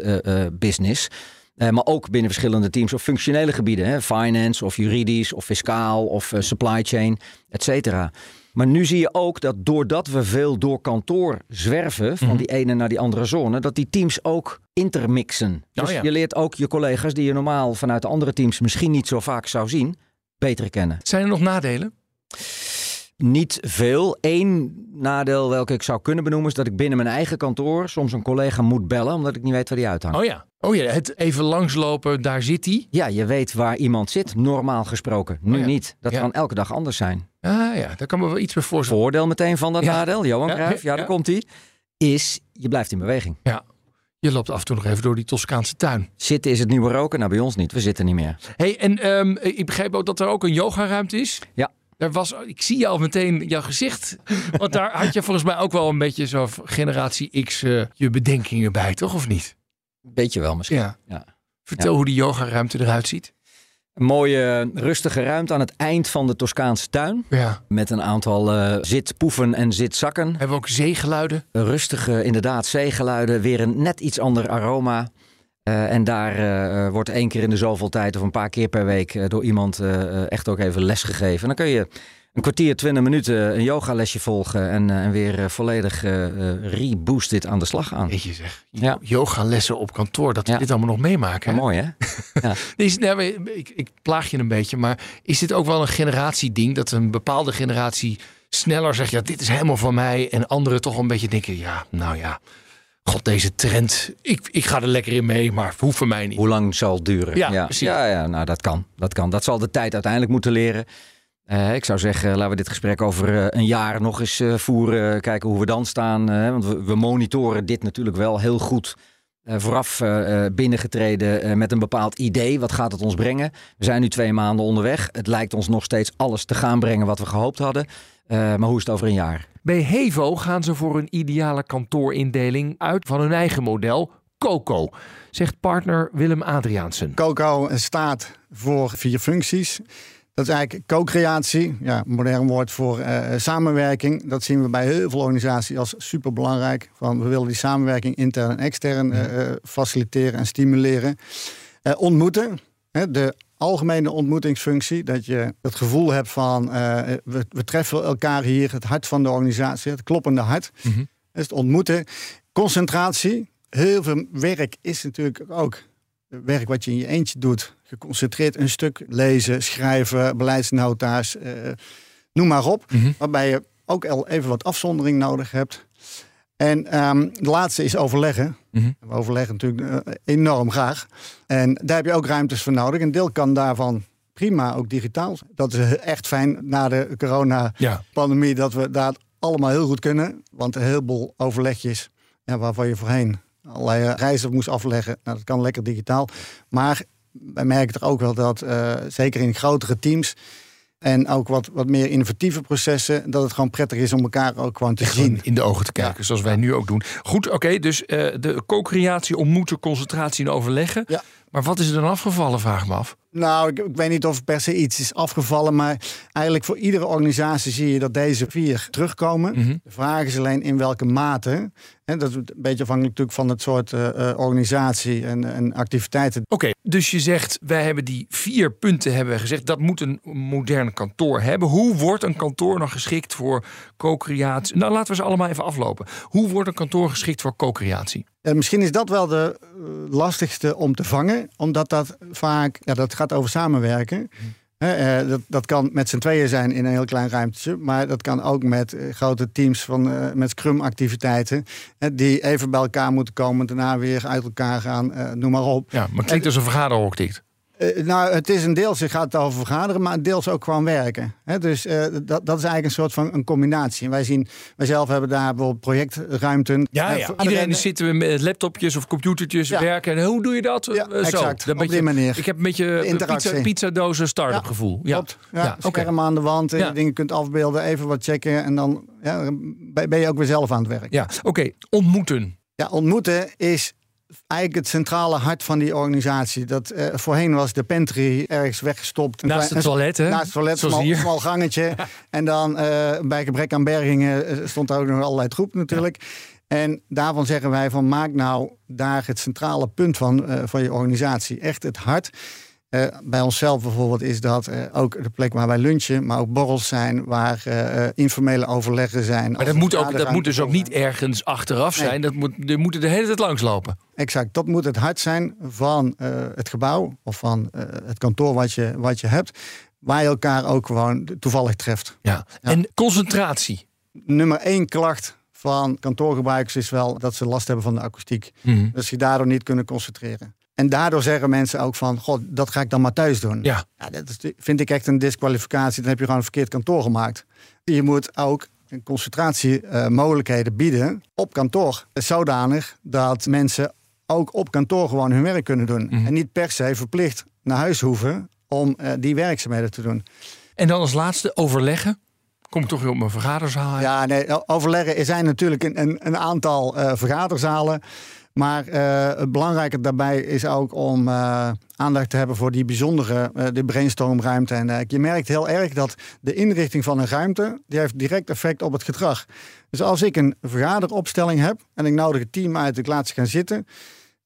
business. Eh, maar ook binnen verschillende teams op functionele gebieden. Hè, finance of juridisch of fiscaal of supply chain, et cetera. Maar nu zie je ook dat doordat we veel door kantoor zwerven, van Mhm. die ene naar die andere zone, dat die teams ook intermixen. Dus Oh ja. je leert ook je collega's die je normaal vanuit de andere teams misschien niet zo vaak zou zien, beter kennen. Zijn er nog nadelen? Niet veel. Eén nadeel welke ik zou kunnen benoemen is dat ik binnen mijn eigen kantoor soms een collega moet bellen omdat ik niet weet waar die uithangt. Oh ja. Oh ja, het even langslopen, daar zit hij. Ja, je weet waar iemand zit, normaal gesproken. Nu Oh ja. niet. Dat Ja. kan elke dag anders zijn. Ah ja, daar kan me wel iets bij voorstellen. Voordeel meteen van dat Ja. nadeel, Johan Ja, Cruijff, ja, ja. daar komt hij, is je blijft in beweging. Je loopt af en toe nog even door die Toscaanse tuin. Zitten is het nieuwe roken? Nou, bij ons niet. We zitten niet meer. hey, en ehm, ik begreep ook dat er ook een yogaruimte is. Ja. Daar was, ik zie je al meteen jouw gezicht. Want daar had je volgens mij ook wel een beetje zo generatie X eh, je bedenkingen bij, toch? Of niet? Weet je wel misschien. Ja. Ja. Vertel hoe die yogaruimte eruit ziet. Een mooie rustige ruimte aan het eind van de Toscaanse tuin. Ja. Met een aantal eh, zitpoeven en zitzakken. Hebben we ook zeegeluiden? Rustige, inderdaad, zeegeluiden. Weer een net iets ander aroma. Eh, en daar eh, wordt één keer in de zoveel tijd of een paar keer per week eh, door iemand eh, echt ook even les gegeven. En dan kun je een kwartier, twintig minuten een yogalesje volgen en, eh, en weer eh, volledig eh eh, reboosted aan de slag gaan. Weet je zeg, Ja. yogalessen op kantoor, dat we Ja. dit allemaal nog meemaken. Ja, mooi hè? Ja. Is, ik, ik plaag je een beetje, maar is dit ook wel een generatieding? Dat een bepaalde generatie sneller zegt, ja, dit is helemaal van mij. En anderen toch een beetje denken, ja, nou ja, god, deze trend, ik, ik ga er lekker in mee, maar hoeft voor mij niet. Hoe lang zal het duren? Ja, ja, precies. ja, ja, nou dat kan. Dat kan. Dat zal de tijd uiteindelijk moeten leren. Eh, ik zou zeggen, laten we dit gesprek over eh, een jaar nog eens eh, voeren. Kijken hoe we dan staan. want we, we monitoren dit natuurlijk wel heel goed. vooraf binnengetreden met een bepaald idee. Wat gaat het ons brengen? We zijn nu twee maanden onderweg. Het lijkt ons nog steeds alles te gaan brengen wat we gehoopt hadden. Maar hoe is het over een jaar? Bij Hevo gaan ze voor een ideale kantoorindeling uit van hun eigen model, Coco, zegt partner Willem Adriaansen. Coco staat voor vier functies. Dat is eigenlijk co-creatie, ja, modern woord voor eh, samenwerking. Dat zien we bij heel veel organisaties als superbelangrijk. Van we willen die samenwerking intern en extern eh, eh, faciliteren en stimuleren. Ontmoeten, hè, de algemene ontmoetingsfunctie. Dat je het gevoel hebt van eh, we, we treffen elkaar hier, het hart van de organisatie, het kloppende hart. Mhm. Dat is het ontmoeten. Concentratie. Heel veel werk is natuurlijk ook werk wat je in je eentje doet. Geconcentreerd een stuk lezen, schrijven, beleidsnota's, eh, noem maar op. Mhm. Waarbij je ook al even wat afzondering nodig hebt. En ehm, de laatste is overleggen. Mhm. We overleggen natuurlijk eh, enorm graag. En daar heb je ook ruimtes voor nodig. Een deel kan daarvan prima ook digitaal. Dat is echt fijn na de corona-pandemie Ja. dat we daar allemaal heel goed kunnen. Want een heleboel overlegjes ja, waarvan je voorheen allerlei reizen moest afleggen. Nou, dat kan lekker digitaal. Maar wij merken toch ook wel dat, eh, zeker in grotere teams... en ook wat, wat meer innovatieve processen... dat het gewoon prettig is om elkaar ook gewoon te zien. in de ogen te kijken, Ja. zoals wij nu ook doen. Goed, oké, dus eh, de co-creatie, ontmoeten, concentratie en overleggen. Ja. Maar wat is er dan afgevallen, vraag me af. Nou, ik, ik weet niet of per se iets is afgevallen, maar eigenlijk voor iedere organisatie zie je dat deze vier terugkomen. Mhm. De vraag is alleen in welke mate. En dat is een beetje afhankelijk natuurlijk van het soort eh, eh, organisatie en, en activiteiten. Oké, dus je zegt, wij hebben die vier punten hebben we gezegd. Dat moet een modern kantoor hebben. Hoe wordt een kantoor nog geschikt voor co-creatie? Nou, laten we ze allemaal even aflopen. Hoe wordt een kantoor geschikt voor co-creatie? En misschien is dat wel de eh, lastigste om te vangen, omdat dat vaak, ja, dat gaat over samenwerken. Hè, eh, dat, dat kan met z'n tweeën zijn in een heel klein ruimtetje, maar dat kan ook met eh, grote teams van, eh, met Scrum-activiteiten, die even bij elkaar moeten komen, daarna weer uit elkaar gaan, noem maar op. Ja, maar klinkt als een vergaderhok dit. Eh, nou, het is een deels, het gaat over vergaderen, maar deels ook gewoon werken. Dus eh, dat, dat is eigenlijk een soort van een combinatie. En wij zien, wij zelf hebben daar bijvoorbeeld projectruimten. Ja, Eh, ja. Iedereen en- zitten we met laptopjes of computertjes Ja. werken. En hoe doe je dat? Ja, Eh, zo. exact. Dan Op die je- manier. Ik heb een beetje pizza, pizzadozen start-up gevoel. Ja, Klopt. Ja, scherm aan de wand, je dingen kunt afbeelden, even wat checken en dan ben je ook weer zelf aan het werk. Ja, oké. Ontmoeten. Ja, ontmoeten is eigenlijk het centrale hart van die organisatie. Dat, eh, voorheen was de pantry ergens weggestopt. Naast het toilet, hè? Naast het toilet, Zoals smal, hier. smal gangetje. en dan eh, bij gebrek aan bergingen eh, stond er ook nog allerlei troep natuurlijk. En daarvan zeggen wij van maak nou daar het centrale punt van, van je organisatie. Echt het hart. Eh, bij onszelf bijvoorbeeld is dat eh, ook de plek waar wij lunchen, maar ook borrels zijn, waar eh, informele overleggen zijn. Maar dat moet, ook, dat moet dus ook niet ergens achteraf Nee. zijn. Dat moet, die moeten de hele tijd langslopen. Exact, dat moet het hart zijn van het gebouw of van het kantoor wat je, wat je hebt, waar je elkaar ook gewoon toevallig treft. Ja. En concentratie. Nummer één klacht van kantoorgebruikers is wel dat ze last hebben van de akoestiek. Mhm. Dat ze daardoor niet kunnen concentreren. En daardoor zeggen mensen ook van, god, dat ga ik dan maar thuis doen. Ja. dat vind ik echt een disqualificatie. Dan heb je gewoon een verkeerd kantoor gemaakt. Je moet ook concentratiemogelijkheden bieden op kantoor. Zodanig dat mensen ook op kantoor gewoon hun werk kunnen doen. Mhm. En niet per se verplicht naar huis hoeven om eh, die werkzaamheden te doen. En dan als laatste overleggen. Kom ik toch weer op mijn vergaderzaal. Ja, nee, overleggen. Er zijn natuurlijk een, een, een aantal eh, vergaderzalen. Maar eh, het belangrijke daarbij is ook om eh, aandacht te hebben voor die bijzondere eh, de brainstormruimte. En je merkt heel erg dat de inrichting van een ruimte, die heeft direct effect op het gedrag. Dus als ik een vergaderopstelling heb en ik nodig het team uit, ik laat ze gaan zitten.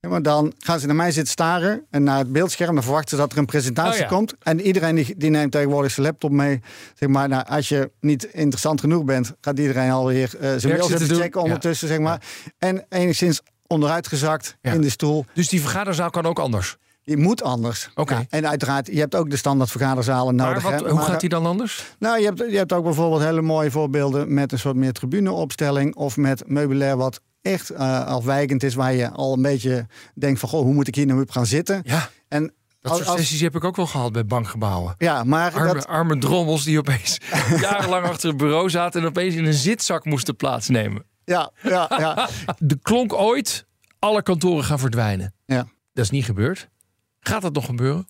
maar dan gaan ze naar mij zitten staren en naar het beeldscherm. Dan verwachten ze dat er een presentatie Oh ja. komt. En iedereen die, die neemt tegenwoordig zijn laptop mee. Zeg maar, nou, als je niet interessant genoeg bent, gaat iedereen alweer zijn mail zitten checken Ja. ondertussen. Zeg maar. En enigszins onderuitgezakt Ja. in de stoel. Dus die vergaderzaal kan ook anders. Die moet anders. Oké. Ja, en uiteraard, je hebt ook de standaard vergaderzalen Maar nodig. wat, hè. hoe Maar, gaat die dan anders? Nou, je hebt, je hebt ook bijvoorbeeld hele mooie voorbeelden met een soort meer tribuneopstelling of met meubilair wat echt eh, afwijkend is, waar je al een beetje denkt van, goh, hoe moet ik hier nou op gaan zitten? Ja, En dat soort sessies heb ik ook wel gehad bij bankgebouwen. ja, maar Arme, dat, arme drommels die opeens jarenlang achter het bureau zaten en opeens in een zitzak moesten plaatsnemen. Ja, ja, ja, Er klonk ooit, alle kantoren gaan verdwijnen. ja. Dat is niet gebeurd. Gaat dat nog gebeuren?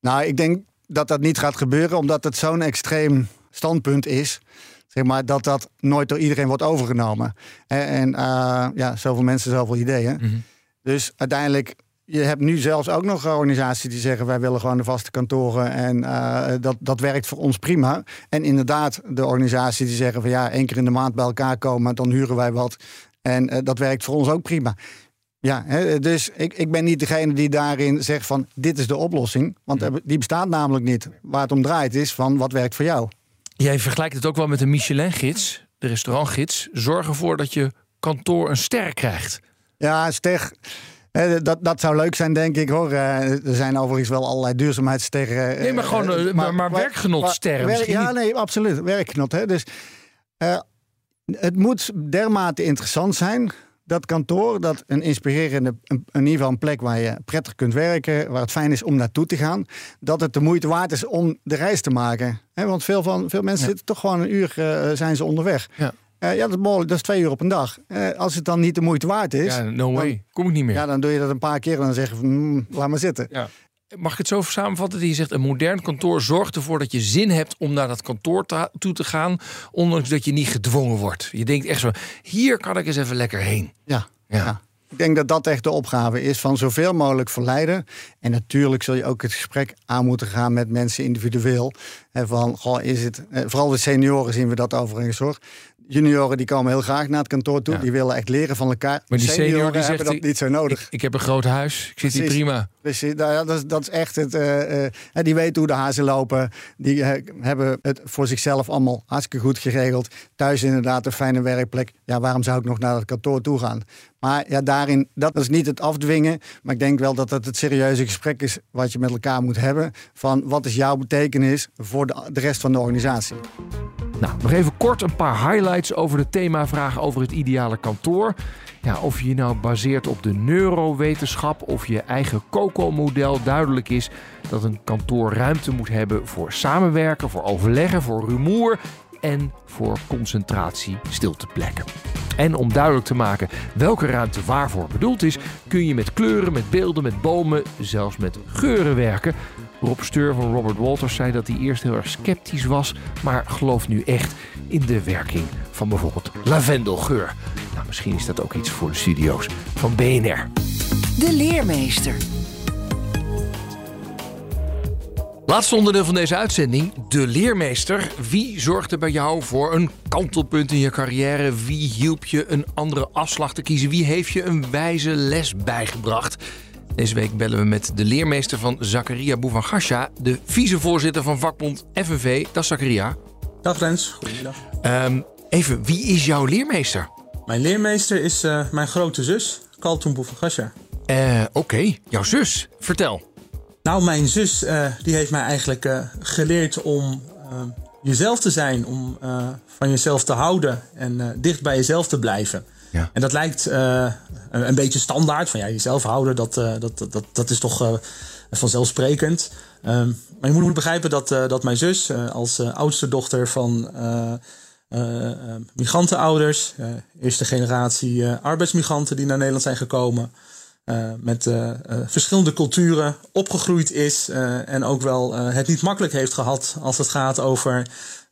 Nou, ik denk dat dat niet gaat gebeuren, omdat het zo'n extreem standpunt is. Zeg maar dat dat nooit door iedereen wordt overgenomen. En, en eh, ja, zoveel mensen, zoveel ideeën. Mhm. Dus uiteindelijk, je hebt nu zelfs ook nog organisaties die zeggen: wij willen gewoon de vaste kantoren. En eh, dat, dat werkt voor ons prima. En inderdaad, de organisaties die zeggen: van ja, één keer in de maand bij elkaar komen, dan huren wij wat. En eh, dat werkt voor ons ook prima. Ja, hè, dus ik, ik ben niet degene die daarin zegt van dit is de oplossing. Want die bestaat namelijk niet. Waar het om draait is van wat werkt voor jou. Jij vergelijkt het ook wel met de Michelin-gids, de restaurantgids. Zorg ervoor dat je kantoor een ster krijgt. Ja, ster. Dat, dat zou leuk zijn, denk ik hoor. Eh, Er zijn overigens wel allerlei duurzaamheidssterren. eh, Nee, maar gewoon, eh, maar- maar werkgenotsterren maar- Ja, nee, absoluut. Werkgenot. Hè. Dus het moet dermate interessant zijn. Dat kantoor, dat een inspirerende, een, in ieder geval een plek waar je prettig kunt werken, waar het fijn is om naartoe te gaan, dat het de moeite waard is om de reis te maken. Hè, want veel, van, veel mensen Ja. zitten toch gewoon een uur zijn ze onderweg. Ja. Eh, ja, dat is behoorlijk, dat is twee uur op een dag. Eh, als het dan niet de moeite waard is, Ja, no way. Kom ik niet meer. ja, dan doe je dat een paar keer en dan zeggen van, mm, laat maar zitten. Ja. Mag ik het zo samenvatten? Dat je zegt, een modern kantoor zorgt ervoor dat je zin hebt om naar dat kantoor toe te gaan. Ondanks dat je niet gedwongen wordt. Je denkt echt zo, hier kan ik eens even lekker heen. Ja, Ja. ja. Ik denk dat dat echt de opgave is van zoveel mogelijk verleiden. En natuurlijk zul je ook het gesprek aan moeten gaan met mensen individueel. En van, goh, is het, eh, vooral de senioren zien we dat overigens hoor. Junioren die komen heel graag naar het kantoor toe. Ja. Die willen echt leren van elkaar. Maar die senior die Senioren zegt, hebben dat niet zo nodig. Ik, ik heb een groot huis, ik zit hier prima. Precies, nou ja, dat, is, dat is echt het. eh, eh, die weten hoe de hazen lopen. Die eh, hebben het voor zichzelf allemaal hartstikke goed geregeld. Thuis inderdaad een fijne werkplek. Ja, waarom zou ik nog naar het kantoor toe gaan? Maar ja, daarin, dat is niet het afdwingen. Maar ik denk wel dat het het serieuze gesprek is wat je met elkaar moet hebben. Van wat is jouw betekenis voor de, de rest van de organisatie? Nou, nog even kort een paar highlights over de themavraag over het ideale kantoor. Ja, of je nou baseert op de neurowetenschap of je eigen COCO-model, duidelijk is dat een kantoor ruimte moet hebben voor samenwerken, voor overleggen, voor rumoer en voor concentratie, stilteplekken. En om duidelijk te maken welke ruimte waarvoor bedoeld is, kun je met kleuren, met beelden, met bomen, zelfs met geuren werken. Rob Steur van Robert Walters zei dat hij eerst heel erg sceptisch was, maar gelooft nu echt in de werking van bijvoorbeeld lavendelgeur. Nou, misschien is dat ook iets voor de studio's van BNR. De leermeester. Laatste onderdeel van deze uitzending, de leermeester. Wie zorgde bij jou voor een kantelpunt in je carrière? Wie hielp je een andere afslag te kiezen? Wie heeft je een wijze les bijgebracht? Deze week bellen we met de leermeester van Zakaria Bouvangasha, de vicevoorzitter van vakbond FNV. Dat is Zakaria. Dag Rens, goedemiddag. Ehm, even, wie is jouw leermeester? Mijn leermeester is eh, mijn grote zus, Kaltoen Boevengasja. Eh, Oké, jouw zus. Vertel. Nou, mijn zus eh, die heeft mij eigenlijk geleerd om jezelf te zijn, om van jezelf te houden en dicht bij jezelf te blijven. Ja. En dat lijkt eh, een, beetje standaard, van ja, jezelf houden, dat, eh, dat, dat, dat, is toch eh, vanzelfsprekend. Ehm, maar je moet begrijpen dat, dat mijn zus, als oudste dochter van migrantenouders, eerste generatie arbeidsmigranten die naar Nederland zijn gekomen, met verschillende culturen opgegroeid is en ook wel het niet makkelijk heeft gehad als het gaat over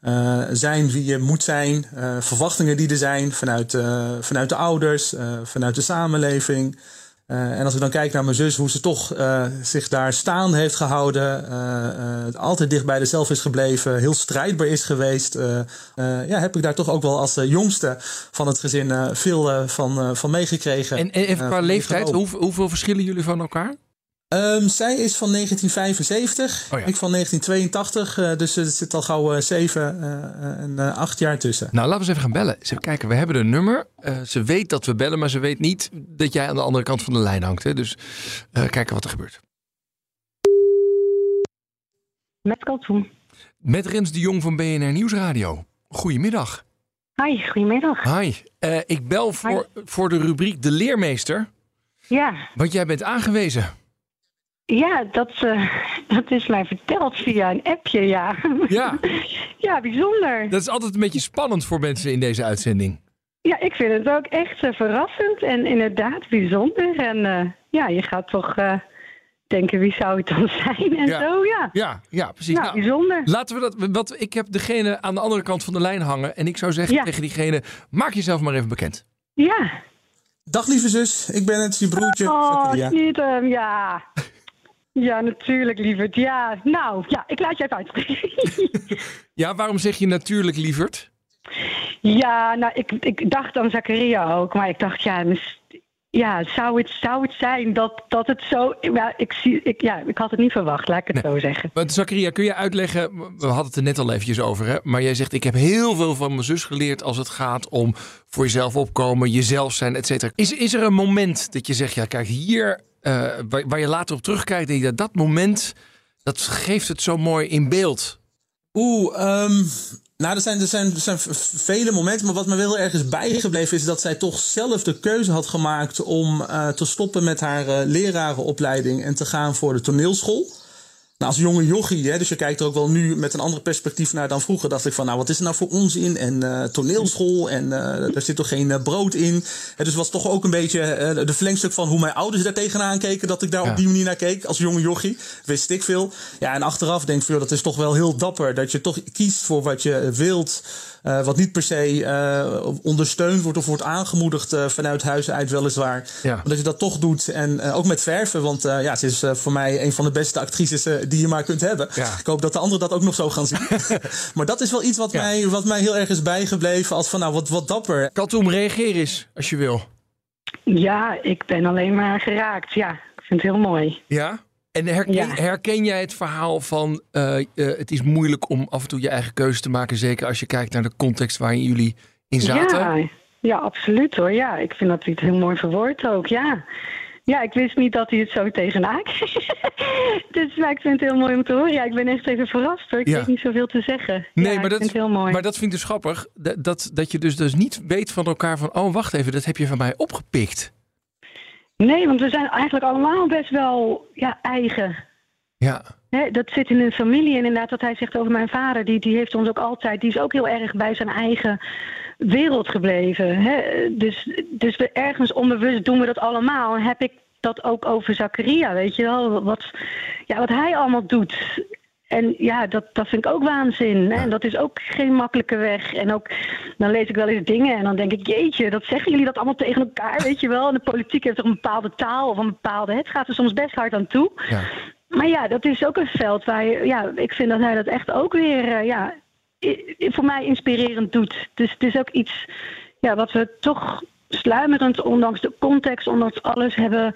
eh, zijn wie je moet zijn, eh, verwachtingen die er zijn vanuit, eh, vanuit de ouders, vanuit de samenleving. En als ik dan kijk naar mijn zus, hoe ze toch zich daar staan heeft gehouden, eh, eh, altijd dicht bij zichzelf is gebleven, heel strijdbaar is geweest, ja, heb ik daar toch ook wel als jongste van het gezin veel van, van meegekregen. En, en even qua leeftijd, hoe, hoeveel verschillen jullie van elkaar? Ehm, zij is van 1975, Oh ja. ik van 1982, eh, dus er zit al gauw eh, zeven eh, en eh, acht jaar tussen. Nou, laten we eens even gaan bellen. Eens even kijken, we hebben een nummer. Eh, ze weet dat we bellen, maar ze weet niet dat jij aan de andere kant van de lijn hangt. Hè? Dus eh, kijken wat er gebeurt. Met Kaltoen. Met Rens de Jong van BNR Nieuwsradio. Goedemiddag. Hi, goedemiddag. Hi. Uh, ik bel voor, voor de rubriek De Leermeester. Ja. Want jij bent aangewezen. Ja, dat, uh, dat is mij verteld via een appje, ja. Ja. ja, bijzonder. Dat is altijd een beetje spannend voor mensen in deze uitzending. Ja, ik vind het ook echt uh, verrassend en inderdaad bijzonder. En uh, ja, je gaat toch denken, wie zou het dan zijn en ja. zo, ja. Ja, ja precies. Nou, bijzonder. Laten we dat, want ik heb degene aan de andere kant van de lijn hangen. En ik zou zeggen Ja. tegen diegene, maak jezelf maar even bekend. Ja. Dag lieve zus, ik ben het, je broertje. Oh, Zakaria. Stietem, ja. Ja, natuurlijk, lieverd. Ja, nou, ja, ik laat je even uitspreken. Ja, waarom zeg je natuurlijk lieverd? ja, nou, ik, ik dacht aan Zakaria ook, maar ik dacht, ja, ja zou, het, zou het zijn dat, dat het zo... Ja ik, zie, ik, ja, ik had het niet verwacht, laat ik het zo zeggen. Want Zakaria, kun je uitleggen, we hadden het er net al eventjes over, hè? maar jij zegt ik heb heel veel van mijn zus geleerd als het gaat om voor jezelf opkomen, jezelf zijn, et cetera. Is, is er een moment dat je zegt, ja kijk hier, eh, waar, je later op terugkijkt, je dat dat moment, dat geeft het zo mooi in beeld. Oeh, ehm, nou, er zijn, er, zijn, er zijn vele momenten. Maar wat me wel erg is bijgebleven is dat zij toch zelf de keuze had gemaakt om eh, te stoppen met haar eh, lerarenopleiding en te gaan voor de toneelschool. Nou, als jonge jochie, hè, dus je kijkt er ook wel nu met een ander perspectief naar dan vroeger, dacht ik van, nou, wat is er nou voor onzin? En eh, toneelschool, en eh er zit toch geen eh, brood in? Hè, dus was toch ook een beetje de verlengstuk van hoe mijn ouders daar tegenaan keken, dat ik daar Ja. op die manier naar keek, als jonge jochie. Wist ik veel. Ja, en achteraf denk ik, dat is toch wel heel dapper, dat je toch kiest voor wat je wilt, eh, wat niet per se eh, ondersteund wordt of wordt aangemoedigd eh, vanuit huis uit weliswaar. Ja. Maar dat je dat toch doet. En ook met verven. Want eh, ja, ze is voor mij een van de beste actrices die je maar kunt hebben. Ja. Ik hoop dat de anderen dat ook nog zo gaan zien. maar dat is wel iets wat, Ja. mij, wat mij heel erg is bijgebleven. Als van nou, wat, wat dapper. Kaltoem, reageer eens als je wil. Ja, ik ben alleen maar geraakt. Ja, ik vind het heel mooi. Ja? En herken, Ja. herken jij het verhaal van eh, eh, het is moeilijk om af en toe je eigen keuze te maken, zeker als je kijkt naar de context waarin jullie in zaten? Ja, ja, absoluut hoor. Ja, ik vind dat hij het heel mooi verwoordt ook. Ja. Ja, ik wist niet dat hij het zo tegenaan kreeg. dus maar ik vind het heel mooi om te horen. Ja, ik ben echt even verrast hoor. Ik Ja. weet niet zoveel te zeggen. Nee, ja, maar, dat, heel mooi. maar dat vind ik dus grappig. Dat, dat, dat je dus, dus niet weet van elkaar van... oh, wacht even, dat heb je van mij opgepikt. Nee, want we zijn eigenlijk allemaal best wel ja, eigen. Ja, dat zit in een familie. En inderdaad, wat hij zegt over mijn vader, die, die heeft ons ook altijd, die is ook heel erg bij zijn eigen wereld gebleven. Hè? Dus, dus we ergens onbewust doen we dat allemaal. En heb ik dat ook over Zakaria, weet je wel? Wat, ja, wat hij allemaal doet. En ja, dat, dat vind ik ook waanzin. Hè? En dat is ook geen makkelijke weg. En ook, dan lees ik wel eens dingen en dan denk ik, jeetje, dat zeggen jullie dat allemaal tegen elkaar, weet je wel? En de politiek heeft toch een bepaalde taal of een bepaalde... Het gaat er soms best hard aan toe. ja. Maar ja, dat is ook een veld waar je, ja, ik vind dat hij dat echt ook weer, eh, ja, voor mij inspirerend doet. Dus het is ook iets, ja, wat we toch sluimerend, ondanks de context, ondanks alles hebben,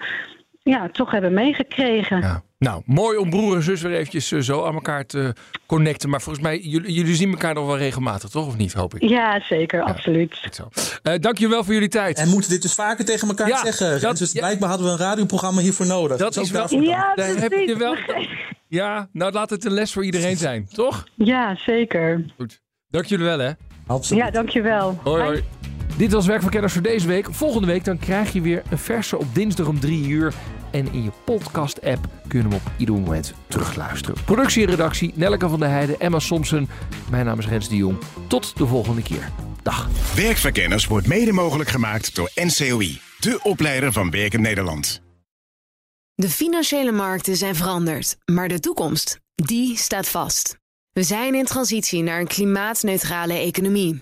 ja, toch hebben meegekregen. ja. Nou, mooi om broer en zus weer eventjes eh, zo aan elkaar te connecten. Maar volgens mij, jullie, jullie zien elkaar nog wel regelmatig, toch? Of niet, hoop ik? Ja, zeker, absoluut. Goed zo. Eh dankjewel voor jullie tijd. En moeten dit dus vaker tegen elkaar Ja, zeggen. dat- dus ja. blijkbaar hadden we een radioprogramma hiervoor nodig. Dat ook is wel- daarvoor Ja, Daar heb precies. je wel... Ja, nou laat het een les voor iedereen zijn, toch? Ja, zeker. Goed. Dank jullie wel, hè. Absoluut. Ja, dankjewel. Hoi, hoi. Dit was Werkverkenners voor deze week. Volgende week dan krijg je weer een verse op dinsdag om 3 uur. En in je podcast-app kun je hem op ieder moment terugluisteren. Productie en redactie Nelleke van der Heijden, Emma Somsen. Mijn naam is Rens de Jong. Tot de volgende keer. Dag. Werkverkenners wordt mede mogelijk gemaakt door NCOI, de opleider van Werken Nederland. De financiële markten zijn veranderd, maar de toekomst, die staat vast. We zijn in transitie naar een klimaatneutrale economie.